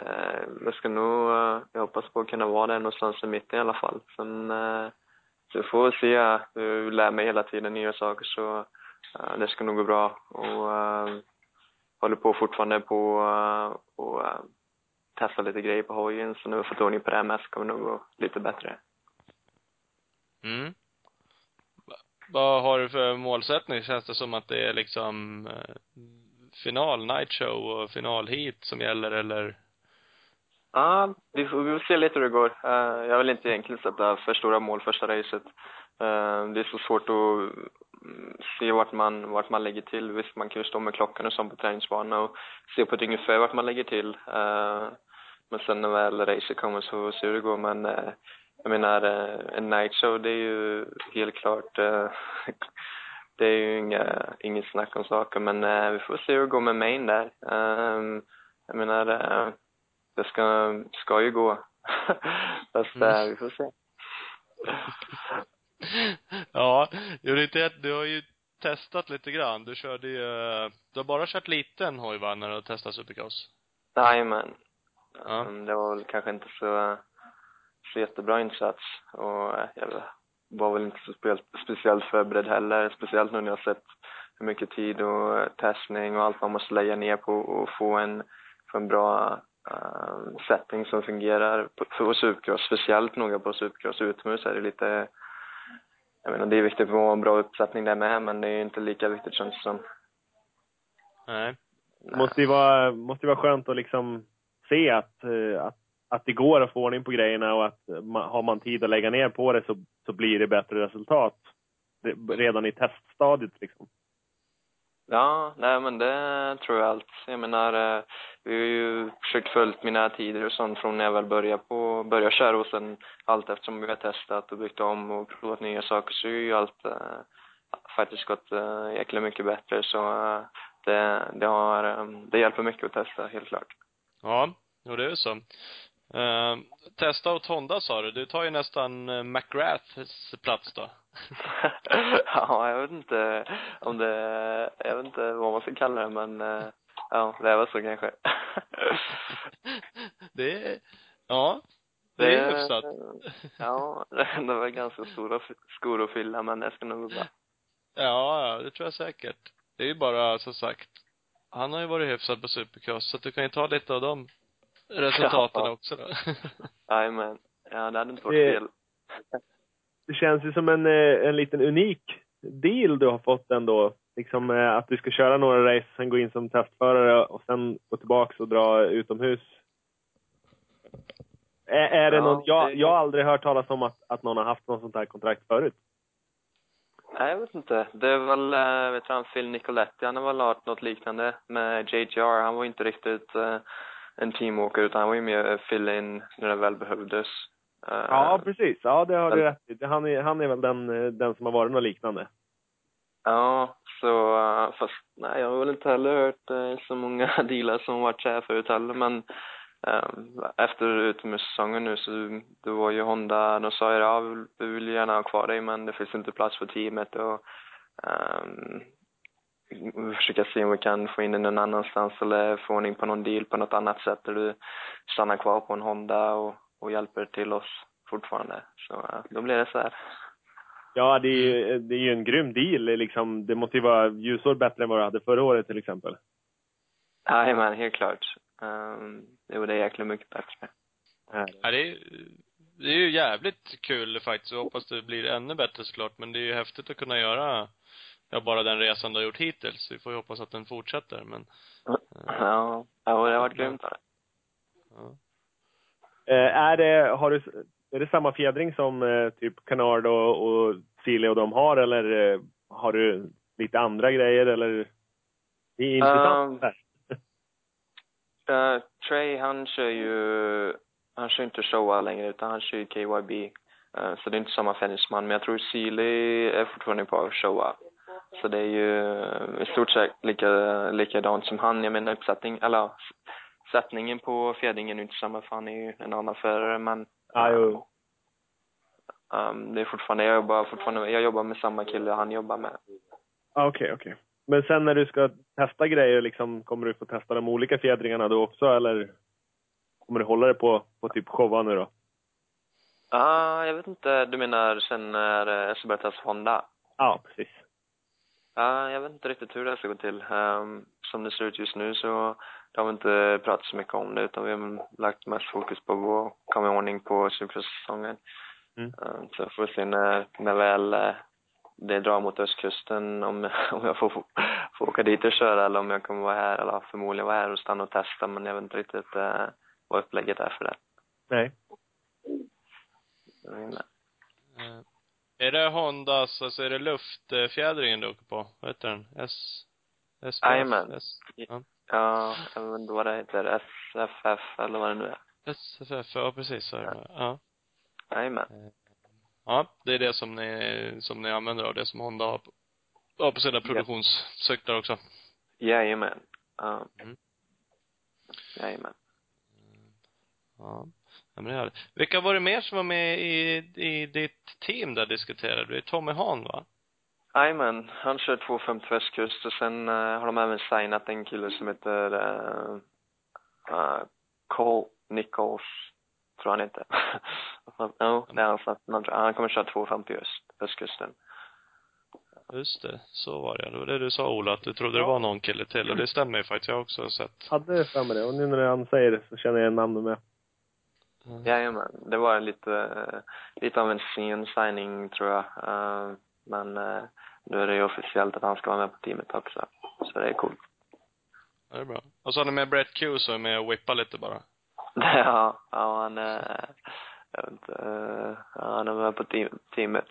S4: jag ska nog, uh, jag hoppas på att kunna vara där någonstans i mitten i alla fall. Sen, uh, så får vi se. Jag lär mig hela tiden nya saker så uh, det ska nog gå bra. Och uh, håller på fortfarande på uh, och uh, testa lite grejer på hojen, så nu har jag fått ordning på det här med så kommer det nog gå lite bättre.
S2: Mm. Va- Vad har du för målsättning? Känns det som att det är liksom eh, final, night show och final heat som gäller eller?
S4: Ja, vi får, vi får se lite hur det går. Eh, jag vill inte egentligen sätta för stora mål första racet. Eh, det är så svårt att mm, se vart man, vart man lägger till. Visst, man kan ju stå med klockan och sånt på träningsbanan och se på ett ungefär vart man lägger till. Eh, men sen när väl racet kommer så får vi se hur det går. Men jag menar, eh, en night show det är ju helt klart, eh, det är ju inga, inget snack om saker. Men eh, vi får se hur det går med main där. Eh, jag menar, det ska, ska ju gå. Fast
S2: Mm.
S4: vi får se.
S2: ja, är inte, du har ju testat lite grann. Du körde ju, du har bara kört liten hoj va, när du har testat supercross?
S4: Jajamän.
S2: Ja.
S4: Mm, Det var väl kanske inte så, så jättebra insats och eh, jag var väl inte så speciellt, speciellt förberedd heller. Speciellt nu när jag sett hur mycket tid och eh, testning och allt man måste lägga ner på att få en, få en bra eh, setting som fungerar på, på supercross. Speciellt noga på supercross utomhus är det lite jag menar, det är viktigt att ha en bra uppsättning där med, men det är inte lika viktigt känns det som.
S2: Nej.
S3: Det måste ju vara, måste ju vara skönt att liksom se att, att, att det går att få ordning på grejerna och att man, har man tid att lägga ner på det så, så blir det bättre resultat. Det, redan i teststadiet liksom.
S4: Ja, nej men det tror jag allt. Jag menar, eh, vi har ju försökt följt mina tider och sånt från när jag väl började på, började köra och sen allt eftersom vi har testat och byggt om och provat nya saker så är ju allt eh, faktiskt gått eh, jäkla mycket bättre så eh, det, det har, det hjälper mycket att testa, helt klart.
S2: Ja, jo det är så. Uh, testa åt Honda sa du. Du tar ju nästan uh, McGraths plats då.
S4: ja, jag vet inte om det, jag vet inte vad man ska kalla det men eh, ja, det är väl så kanske.
S2: det är, ja. Det är hyfsat.
S4: Ja, det var ganska stora skor att fylla men det ska nog gå bra.
S2: Ja, ja, det tror jag säkert. Det är ju bara, som sagt, han har ju varit hyfsad på supercross, så att du kan ju ta lite av dem resultaten
S4: Ja.
S2: också då.
S4: Jajamän. Ja, det hade inte varit fel.
S3: Det känns ju som en, eh, en liten unik deal du har fått ändå. Liksom eh, att du ska köra några race, sen gå in som testförare och sen gå tillbaks och dra utomhus. Är, är det
S4: Ja,
S3: någon, jag, jag har aldrig hört talas om att, att någon har haft något sånt här kontrakt förut.
S4: Nej, jag vet inte. Det är väl, äh, vet du Phil Nicoletti, han har väl hört något liknande med JGR. Han var inte riktigt en teamåkare utan han var ju mer fill-in när det väl behövdes. Eh,
S3: Ja, precis. Ja, det har du
S4: Men-
S3: rätt i. Han är, han är väl den, eh, den som har varit något liknande.
S4: Ja, så äh, fast nej, jag har väl inte heller hört så många dealar som varit så här förut heller men efter utomhussäsongen nu så då var ju Honda, de sa ju ja, vi vill- vi vill gärna ha kvar dig men det finns inte plats för teamet och ähm, vi försöker se om vi kan få in dig någon annanstans eller få ordning på någon deal på något annat sätt där du stannar kvar på en Honda och, och hjälper till oss fortfarande. Så då blir det så här.
S3: Ja, det är, ju- det är ju en grym deal. Liksom, det måste ju vara ljusår bättre än vad du hade förra året till exempel.
S4: Jajamän, helt klart. Um, jo, det är jäkla mycket bättre.
S2: Ja, det är, det är ju jävligt kul faktiskt. Jag hoppas det blir ännu bättre såklart. Men det är ju häftigt att kunna göra, ja, bara den resan du har gjort hittills. Vi får ju hoppas att den fortsätter, men,
S4: Ja, ja det har varit grymt.
S2: ja.
S3: Eh, är, det, har du, är det samma fjädring som eh, typ Canard och, och Sile och de har eller eh, har du lite andra grejer eller? Det är intressant.
S4: Um, Uh, Trey, han kör ju, han kör inte Showa längre utan han kör ju KYB. Uh, så det är inte samma fennisman. Men jag tror Sealy är fortfarande på Showa. Så det är ju i stort sett lika, likadant som han. Jag menar uppsättning, eller sättningen på fjädringen är inte samma för han är ju en annan förare men
S3: ja, jo.
S4: um, det är fortfarande, jag jobbar fortfarande, jag jobbar med samma kille han jobbar med.
S3: Ah, Okej, okej. Men sen när du ska testa grejer, liksom, kommer du få testa de olika fjädringarna då också eller kommer du hålla det på, på typ showa nu då?
S4: Ah, jag vet inte, du menar sen när jag ska börja testa Honda?
S3: Ja, precis.
S4: Ja, jag vet inte riktigt hur det ska gå till. Ehm, som det ser ut just nu så det har vi inte pratat så mycket om det utan vi har lagt mest fokus på att komma i ordning på supersäsongen.
S3: Mm.
S4: Ehm, så får vi se när, när väl eh, det drar mot östkusten om, om jag får, får åka dit och köra eller om jag kommer vara här eller förmodligen vara här och stanna och testa men jag vet inte riktigt eh, vad upplägget är för det.
S3: Nej.
S2: Eh, Är det Hondas, alltså är det luftfjädringen du åker på? Vad heter den? S... SPF?
S4: Jajamän.
S2: S... Ja.
S4: Ja, jag vet inte vad det heter. SFF eller vad det nu är.
S2: SFF, ja precis så är det. Ja.
S4: Jajamän.
S2: Ja, det är det som ni, som ni använder av, det som Honda har på, har på sina produktionscyklar också.
S4: Jajamän. Ja.
S2: Mm.
S4: Jajamän.
S2: Ja. Ja men det är härligt. Vilka var det mer som var med i, i ditt team där diskuterade? Det är Tommy Hahn va?
S4: Jajamän, han kör 250 västkust och sen uh, har de även signat en kille som heter uh, uh, Cole Nichols, tror han heter. Ja, det är hans namn. Han kommer köra 250 öst, västkusten.
S2: Just det, så var det. Det var det du sa Ola, att du trodde det var någon kille till. Och det stämmer ju faktiskt. Jag har också sett.
S3: Hade för mig det. Och nu när han säger det så känner jag igen namnet med.
S2: Mm.
S4: Jajamän, det var lite, lite av en sen signing tror jag. Uh, men uh, nu är det ju officiellt att han ska vara med på teamet också. Så det är coolt.
S2: Ja, det är bra. Och så har ni med Brett Q som är med och whippar lite bara.
S4: Ja, ja han är, jag vet inte, eh, ja, han är med på team, teamet.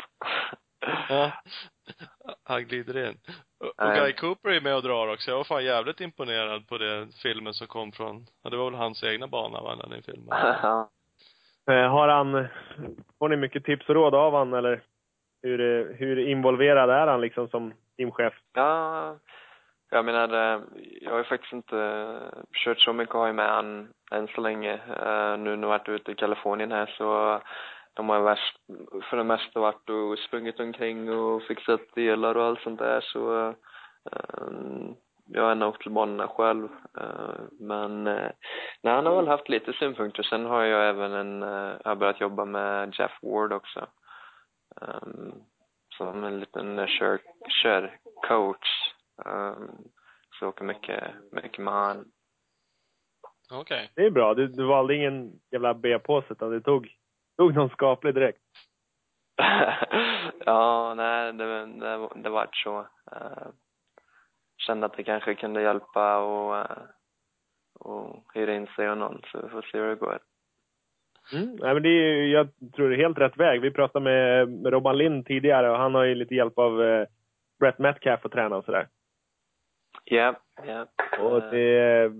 S2: Ja. Han glider in. Och. Guy Cooper är med och drar också. Jag var fan jävligt imponerad på den filmen som kom från, ja det var väl hans egna bana va, den filmen.
S4: Ja.
S3: Eh, har han, får ni mycket tips och råd av han eller hur, hur involverad är han liksom som teamchef?
S4: Ja, jag menar, eh, jag har ju faktiskt inte kört så mycket hoj med han än så länge. Eh, nu när jag varit ute i Kalifornien här så de har värst, för det mesta varit och sprungit omkring och fixat delar och allt sånt där så jag har ändå åkt till banorna själv. Eh, Men eh, nej, han har väl haft lite synpunkter. Sen har jag även en, eh, jag har börjat jobba med Jeff Ward också. Um, som en liten kör, körcoach. Um, så åker mycket, mycket med han.
S2: Okej.
S3: Det är bra. Du, du valde ingen jävla B-påse utan du tog, tog någon skaplig direkt.
S4: ja, nej, det, det, det vart så. Uh, kände att det kanske kunde hjälpa och, uh, och hyra in sig och någon, så vi får se hur det går.
S3: Mm. Nej, men det är, jag tror det är helt rätt väg. Vi pratade med, med Robban Lind tidigare och han har ju lite hjälp av eh, Brett Metcalf att träna och sådär.
S4: Ja, ja.
S3: Och
S4: Eh,
S3: det,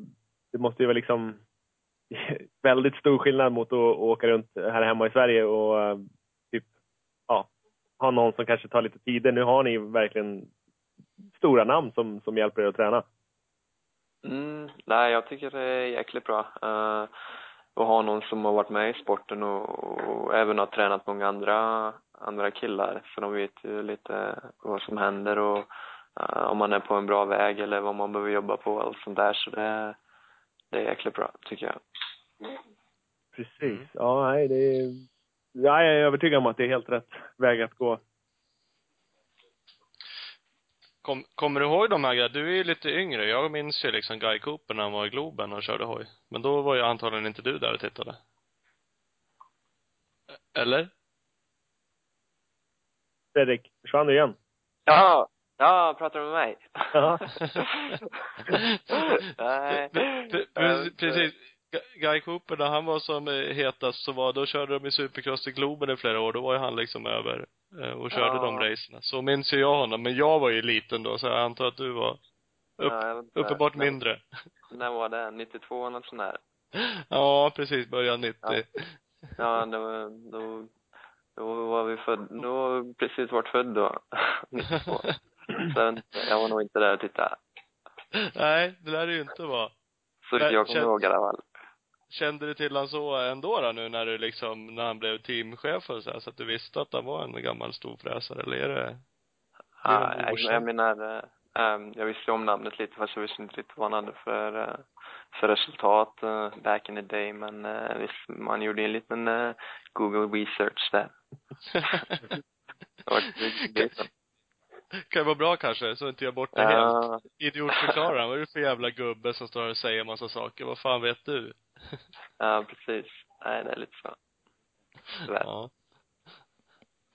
S3: det måste ju vara liksom väldigt stor skillnad mot att, att åka runt här hemma i Sverige och eh, typ, ja, ha någon som kanske tar lite tider. Nu har ni verkligen stora namn som, som hjälper er att träna.
S4: Mm, nej, jag tycker det är jäkligt bra. Eh, uh, att ha någon som har varit med i sporten och, och även har tränat många andra, andra killar. för de vet ju lite vad som händer och uh, om man är på en bra väg eller vad man behöver jobba på och allt sånt där. Så det, det är jäkligt bra, tycker jag.
S3: Precis. Ja, nej, det är, ja, jag är övertygad om att det är helt rätt väg att gå.
S2: Kom, kommer du ihåg de här grejerna? Du är ju lite yngre. Jag minns ju liksom Guy Cooper när han var i Globen och körde hoj. Men då var ju antagligen inte du där och tittade. Eller?
S3: Fredrik, försvann du igen?
S4: Ja, ja, pratar du med mig?
S3: Ja.
S4: Nej.
S2: Pre- pre- Precis. Gu- Guy Cooper, när han var som eh, hetast så var, då körde de i Supercross i Globen i flera år. Då var ju han liksom över eh, och körde
S4: Ja.
S2: de racerna. Så minns ju jag honom. Men jag var ju liten då, så jag antar att du var upp,
S4: Ja,
S2: uppenbart
S4: När-
S2: mindre.
S4: När var det? 92 eller något sånt där?
S2: Ja, precis. Början 90.
S4: Ja. Ja, var, då, då var vi född, då precis varit född då. 92. Så jag var nog inte där och tittade.
S2: Nej, det lär det ju inte vara.
S4: Så jag kommer
S2: känns-
S4: ihåg i alla fall.
S2: Kände du till han så ändå då nu när du liksom, när han blev teamchef och så här, så att du visste att han var en gammal storfräsare, eller är det?
S4: Ja,
S2: det
S4: jag, menar, ehm, jag visste om namnet lite fast jag visste inte riktigt vad han hade för, eh, för resultat eh, back in the day. Men uh, visst, man gjorde en liten eh, Google research där.
S2: Kan ju vara bra kanske, så inte jag bort det helt.
S4: ja,
S2: Idiotförklara. Vad är det för jävla gubbe som står och säger massa saker? Vad fan vet du?
S4: ja, precis. Nej, det är lite så. Tyvärr.
S2: Ja.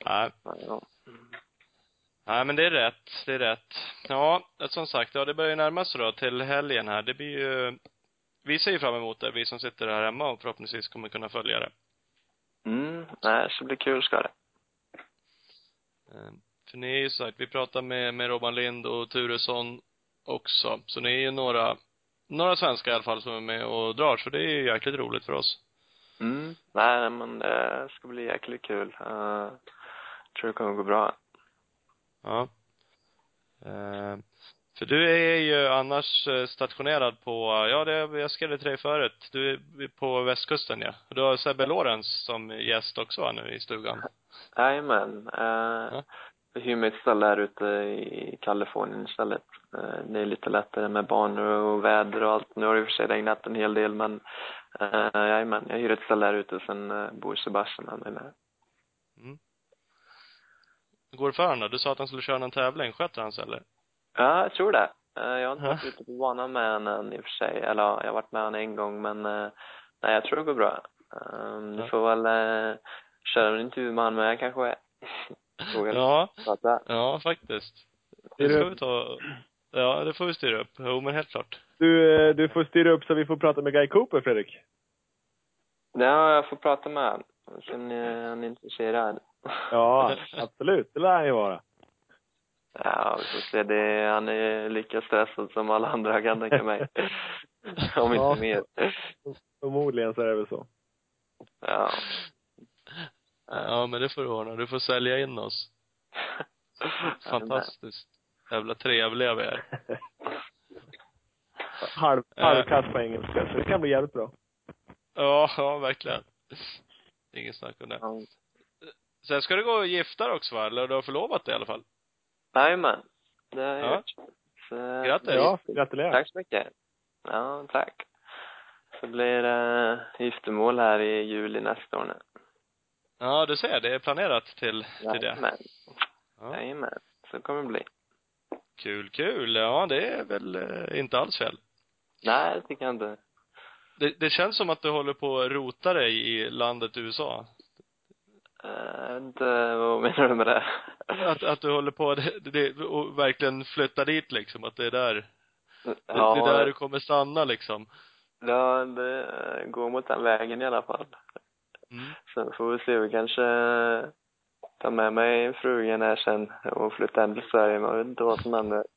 S2: Nej,
S4: Ja.
S2: nej men det är rätt. Det är rätt. Ja, som sagt, ja det börjar ju närma sig då till helgen här. Det blir ju, vi ser ju fram emot det, vi som sitter här hemma och förhoppningsvis kommer kunna följa det.
S4: Mm, nej, så blir kul ska det.
S2: Eh, För ni är ju sagt, vi pratar med, med Robban Lind och Turesson också. Så ni är ju några, några svenskar i alla fall som är med och drar. Så det är ju jäkligt roligt för oss.
S4: Mm, nej men det ska bli jäkligt kul. Uh, tror det kommer gå bra.
S2: Ja. Eh, för du är ju annars eh, stationerad på, ja det, jag skrev det till dig förut, du är på västkusten ja. Du har Sebbe Lorenz som gäst också nu i stugan.
S4: Jajamän. Uh,
S2: Ja.
S4: Hyr mig ett ställe här ute i Kalifornien istället. Eh, det är lite lättare med banor och väder och allt. Nu har det i och för sig regnat en hel del men uh, jajamän, jag hyr ett ställe här ute och sen uh, bor Sebastian med mig med.
S2: Mm. Går det för honom då? Du sa att han skulle köra någon tävling, sköter han sig eller?
S4: Ja, jag tror det. Eh, jag har inte varit ute på banan med honom än i och för sig. Eller ja, jag har varit med honom en gång men eh, nej, jag tror det går bra. Du får väl uh, köra en intervju med honom med kanske. Fråga
S2: Ja,
S4: prata.
S2: ja faktiskt. Det ska vi ta, ja det får vi styra upp. Jo men helt klart.
S3: Du, eh, du får styra upp så vi får prata med Guy Cooper, Fredrik.
S4: Ja, jag får prata med honom. Sen är han intresserad.
S3: Ja, absolut. Det lär han ju vara.
S4: Ja, vi får se. Det, han är lika stressad som alla andra kan tänka mig. Om
S3: Ja.
S4: inte mer.
S3: Förmodligen så är det väl så.
S4: Ja.
S2: Ja, men det får du ordna. Du får sälja in oss. Fantastiskt. Jävla trevliga vi är.
S3: Halv,
S2: Eh.
S3: halvkass på engelska, så det kan bli jävligt bra.
S2: Ja, ja, verkligen. Inget snack om det.
S4: Ja.
S2: Sen ska du gå och gifta dig också va? Eller du har förlovat dig i alla fall?
S4: Jajamän. Det har jag
S2: Ja.
S4: gjort. Så,
S2: Grattis.
S3: Ja, gratulerar.
S4: Tack så mycket. Ja, tack. Så blir det giftermål här i juli nästa år nu.
S2: Ja, du ser. Det är planerat till, till det.
S4: Jajamän.
S2: Ja.
S4: Jajamän. Så kommer det bli.
S2: Kul, kul. Ja, det är väl eh, inte alls fel.
S4: Nej, det tycker jag inte.
S2: Det, det känns som att du håller på att rota dig i landet USA.
S4: Eh, Jag vet inte, vad menar du med det?
S2: Att, att du håller på det, det, och verkligen flytta dit liksom. Att det är där, det,
S4: ja,
S2: det är där du kommer stanna liksom.
S4: ja, det går mot den vägen i alla fall.
S2: Mm.
S4: Sen får vi se, vi kanske tar med mig frugan här sen och flyttar hem till Sverige. Man vet inte vad som händer.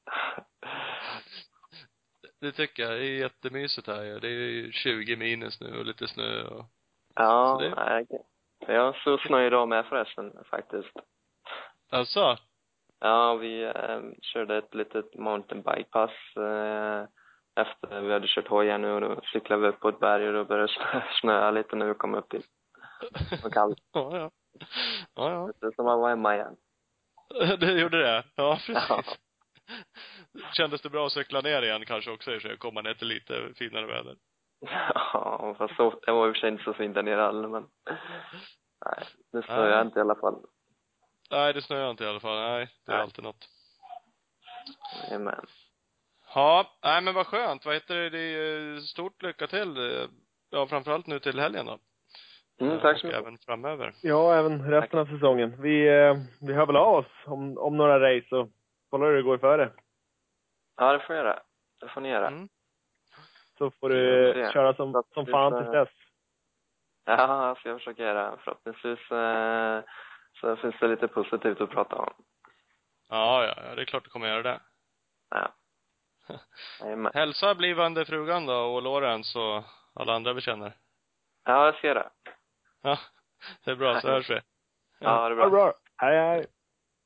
S2: Det tycker jag. Det är jättemysigt här ju. Det är ju 20 minus nu och lite snö och
S4: Ja,
S2: Så det-
S4: nej. Jag såg snö idag med förresten, faktiskt.
S2: Alltså?
S4: Ja, vi eh, körde ett litet mountainbikepass eh, efter vi hade kört hojar nu och då cyklade vi upp på ett berg och då började det snö, snöa lite när vi kom upp dit. Var kallt.
S2: Ja, ja. Ja, ja.
S4: Det som att vara hemma igen.
S2: Det gjorde det? Ja, precis.
S4: Ja.
S2: Kändes det bra att cykla ner igen kanske också i och för sig, komma ner till lite finare väder?
S4: Ja, fast så, det var i och för sig inte så fint där nere heller, men nej, det snöar
S2: Nej.
S4: inte i alla fall.
S2: Nej, det snöar inte i alla fall. Nej, det är
S4: Nej.
S2: alltid något.
S4: Jajamän.
S2: Ja, nej men vad skönt. Vad heter det? Det är stort lycka till. Ja, framförallt nu till helgen då.
S4: Mm,
S2: Eh,
S4: tack så mycket.
S2: även framöver.
S3: Ja, även resten av säsongen. Vi, eh, vi hör väl av oss om, om några race och kollar hur det går före.
S4: Ja, det får jag göra. Det får ni göra.
S2: Mm.
S3: Så får du
S4: det.
S3: köra som, som fan tills dess.
S4: Ja, jag ska försöka göra. Förhoppningsvis eh, så finns det lite positivt att prata om.
S2: Ja, ja, ja, det är klart du kommer göra det.
S4: Ja.
S2: Hälsa blivande frugan då och Lorenz och alla andra vi känner.
S4: Ja, jag ser det.
S2: Ja, det är bra. Så hörs vi.
S4: Ja, det är
S3: Ha det
S4: bra.
S3: bra. Hej, hej.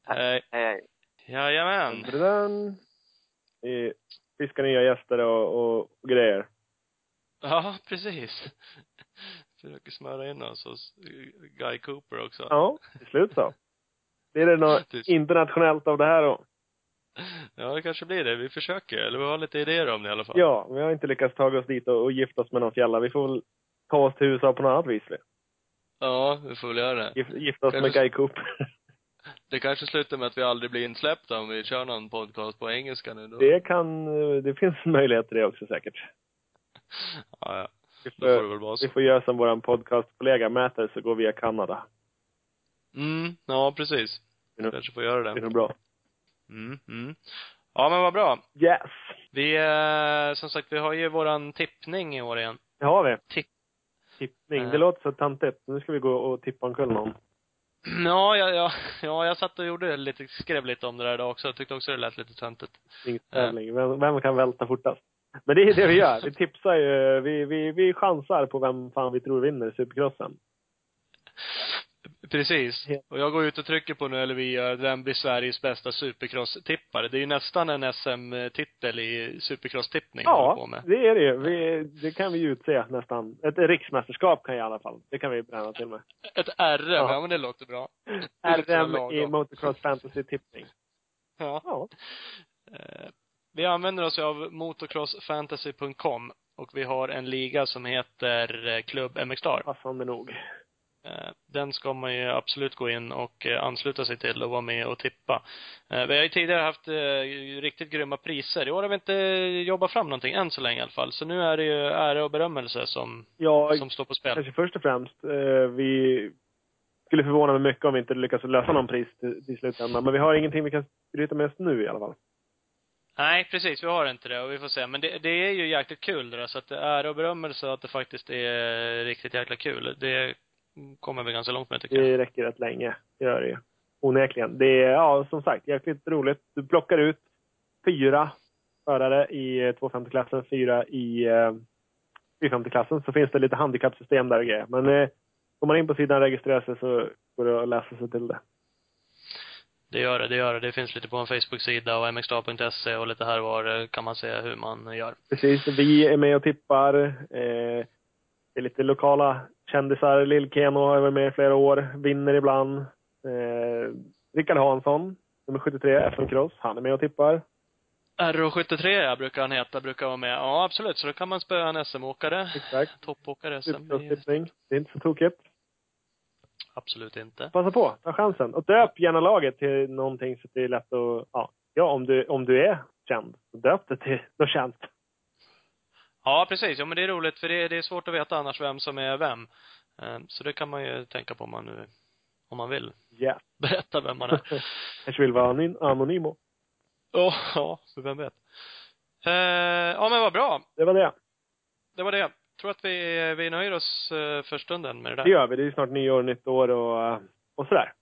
S2: Hej.
S4: Hej, hej.
S2: Jajamän.
S3: Brun. Vi fiskar nya gäster och, och, och grejer.
S2: Ja, precis. Försöker smöra in oss hos Guy Cooper också.
S3: Ja, till slut så. Blir det något internationellt av det här då?
S2: Ja, det kanske blir det. Vi försöker. Eller vi har lite idéer om det i alla fall.
S3: Ja, vi har inte lyckats ta oss dit och, och gifta oss med någon fjälla. Vi får väl ta oss till USA på något annat vis. Vi.
S2: Ja, vi får väl göra det.
S3: Gif, gifta oss med
S2: Kanske-
S3: Guy Cooper.
S2: Det kanske slutar med att vi aldrig blir insläppta om vi kör någon podcast på engelska nu då.
S3: Det kan, det finns möjlighet till det också säkert.
S2: Ja, ja.
S3: Vi
S2: Då får det
S3: får,
S2: väl vara
S3: vi
S2: så.
S3: får göra som våran podcastkollega Mäter så går via Kanada.
S2: Mm, ja precis.
S3: Är nog-
S2: Kanske får göra
S3: Det är
S2: det.
S3: nog bra.
S2: Mm, mm. Ja, men vad bra.
S3: Yes!
S2: Vi, eh, som sagt, vi har ju våran tippning i år igen.
S3: Det har vi.
S2: Tipp.
S3: Tippning.
S2: Eh.
S3: Det låter så tantigt. Nu ska vi gå och tippa omkull någon.
S2: Ja, ja, ja, ja, jag satt och gjorde lite, skrev lite om det där idag också. Jag tyckte också det lät lite töntigt.
S3: Tävling. Vem, vem kan välta fortast? Men det är det vi gör. Vi tipsar ju. Vi, vi, vi chansar på vem fan vi tror vinner Supercrossen.
S2: Precis. Och jag går ut och trycker på nu, eller vi gör, vem blir Sveriges bästa supercross-tippare? Det är ju nästan en SM-titel i supercross-tippning håller på
S3: Ja,
S2: med.
S3: det är det ju. Vi, det kan vi ju utse nästan. Ett riksmästerskap kan jag i alla fall. Det kan vi bränna till med.
S2: Ett RM,
S3: Ja.
S2: ja. men det låter bra.
S3: RM i motocross fantasy-tippning.
S2: Ja.
S3: Ja.
S2: Eh, Vi använder oss av motocrossfantasy.com och vi har en liga som heter eh, Klubb MX Star.
S3: Passande nog.
S2: Eh, Den ska man ju absolut gå in och eh, ansluta sig till och vara med och tippa. Eh, Vi har ju tidigare haft riktigt grymma priser. I år har vi inte jobbat fram någonting än så länge i alla fall. Så nu är det ju ära och berömmelse som,
S3: Ja,
S2: som står på spel.
S3: kanske först och främst. Vi skulle förvåna mig mycket om vi inte lyckas lösa någon pris till, till slutändan. Men vi har ingenting vi kan skryta med just nu i alla fall.
S2: Nej, precis. Vi har inte det och vi får se. Men det, det är ju jäkligt kul det där. Så att det är och berömmelse att det faktiskt är riktigt jäkla kul. Det kommer vi ganska långt med tycker jag.
S3: Det räcker rätt länge. Det gör det ju. onekligen. Det är, ja, som sagt, jäkligt roligt. Du plockar ut fyra förare i 250-klassen, fyra i eh, 450-klassen. Så finns det lite handikappsystem där och grejer. Men eh, går man in på sidan och registrerar sig så går det att läsa sig till det.
S2: Det gör det, det gör det. Det finns lite på en Facebook-sida och mxstar.se och lite här var eh, kan man se hur man gör.
S3: Precis. Vi är med och tippar. Eh, det är lite lokala kändisar. Lill-Keno har varit med i flera år. Vinner ibland. Eh, Rickard Hansson, nummer 73, FM Cross. Han är med och tippar.
S2: RO73 ja, brukar han heta, brukar vara med. Ja, absolut. Så då kan man spöa en SM-åkare.
S3: Exakt.
S2: Toppåkare SM.
S3: Det är inte så tokigt.
S2: Absolut inte.
S3: Passa på, ta chansen. Och döp gärna laget till någonting så att det är lätt att, ja, ja om du, om du är känd, döp det till något känt.
S2: Ja, precis. Ja, men det är roligt för det är, det är svårt att veta annars vem som är vem. Eh, Så det kan man ju tänka på om man nu, om man vill
S3: Ja.
S2: berätta vem man är.
S3: Kanske vill vara anonym.
S2: Ja, ja, för vem vet. Eh, ja, men vad bra.
S3: Det var det.
S2: Det var det. Tror att vi, vi nöjer oss eh, för stunden med det
S3: Det
S2: där.
S3: gör vi. Det är snart nyår, nytt år och, och sådär.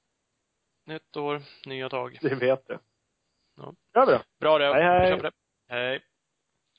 S2: Nytt år, nya tag.
S3: Det vet du.
S2: Ja.
S3: Ja, bra.
S2: Bra det.
S3: Hej, hej.
S2: Vi kör på det. Hej.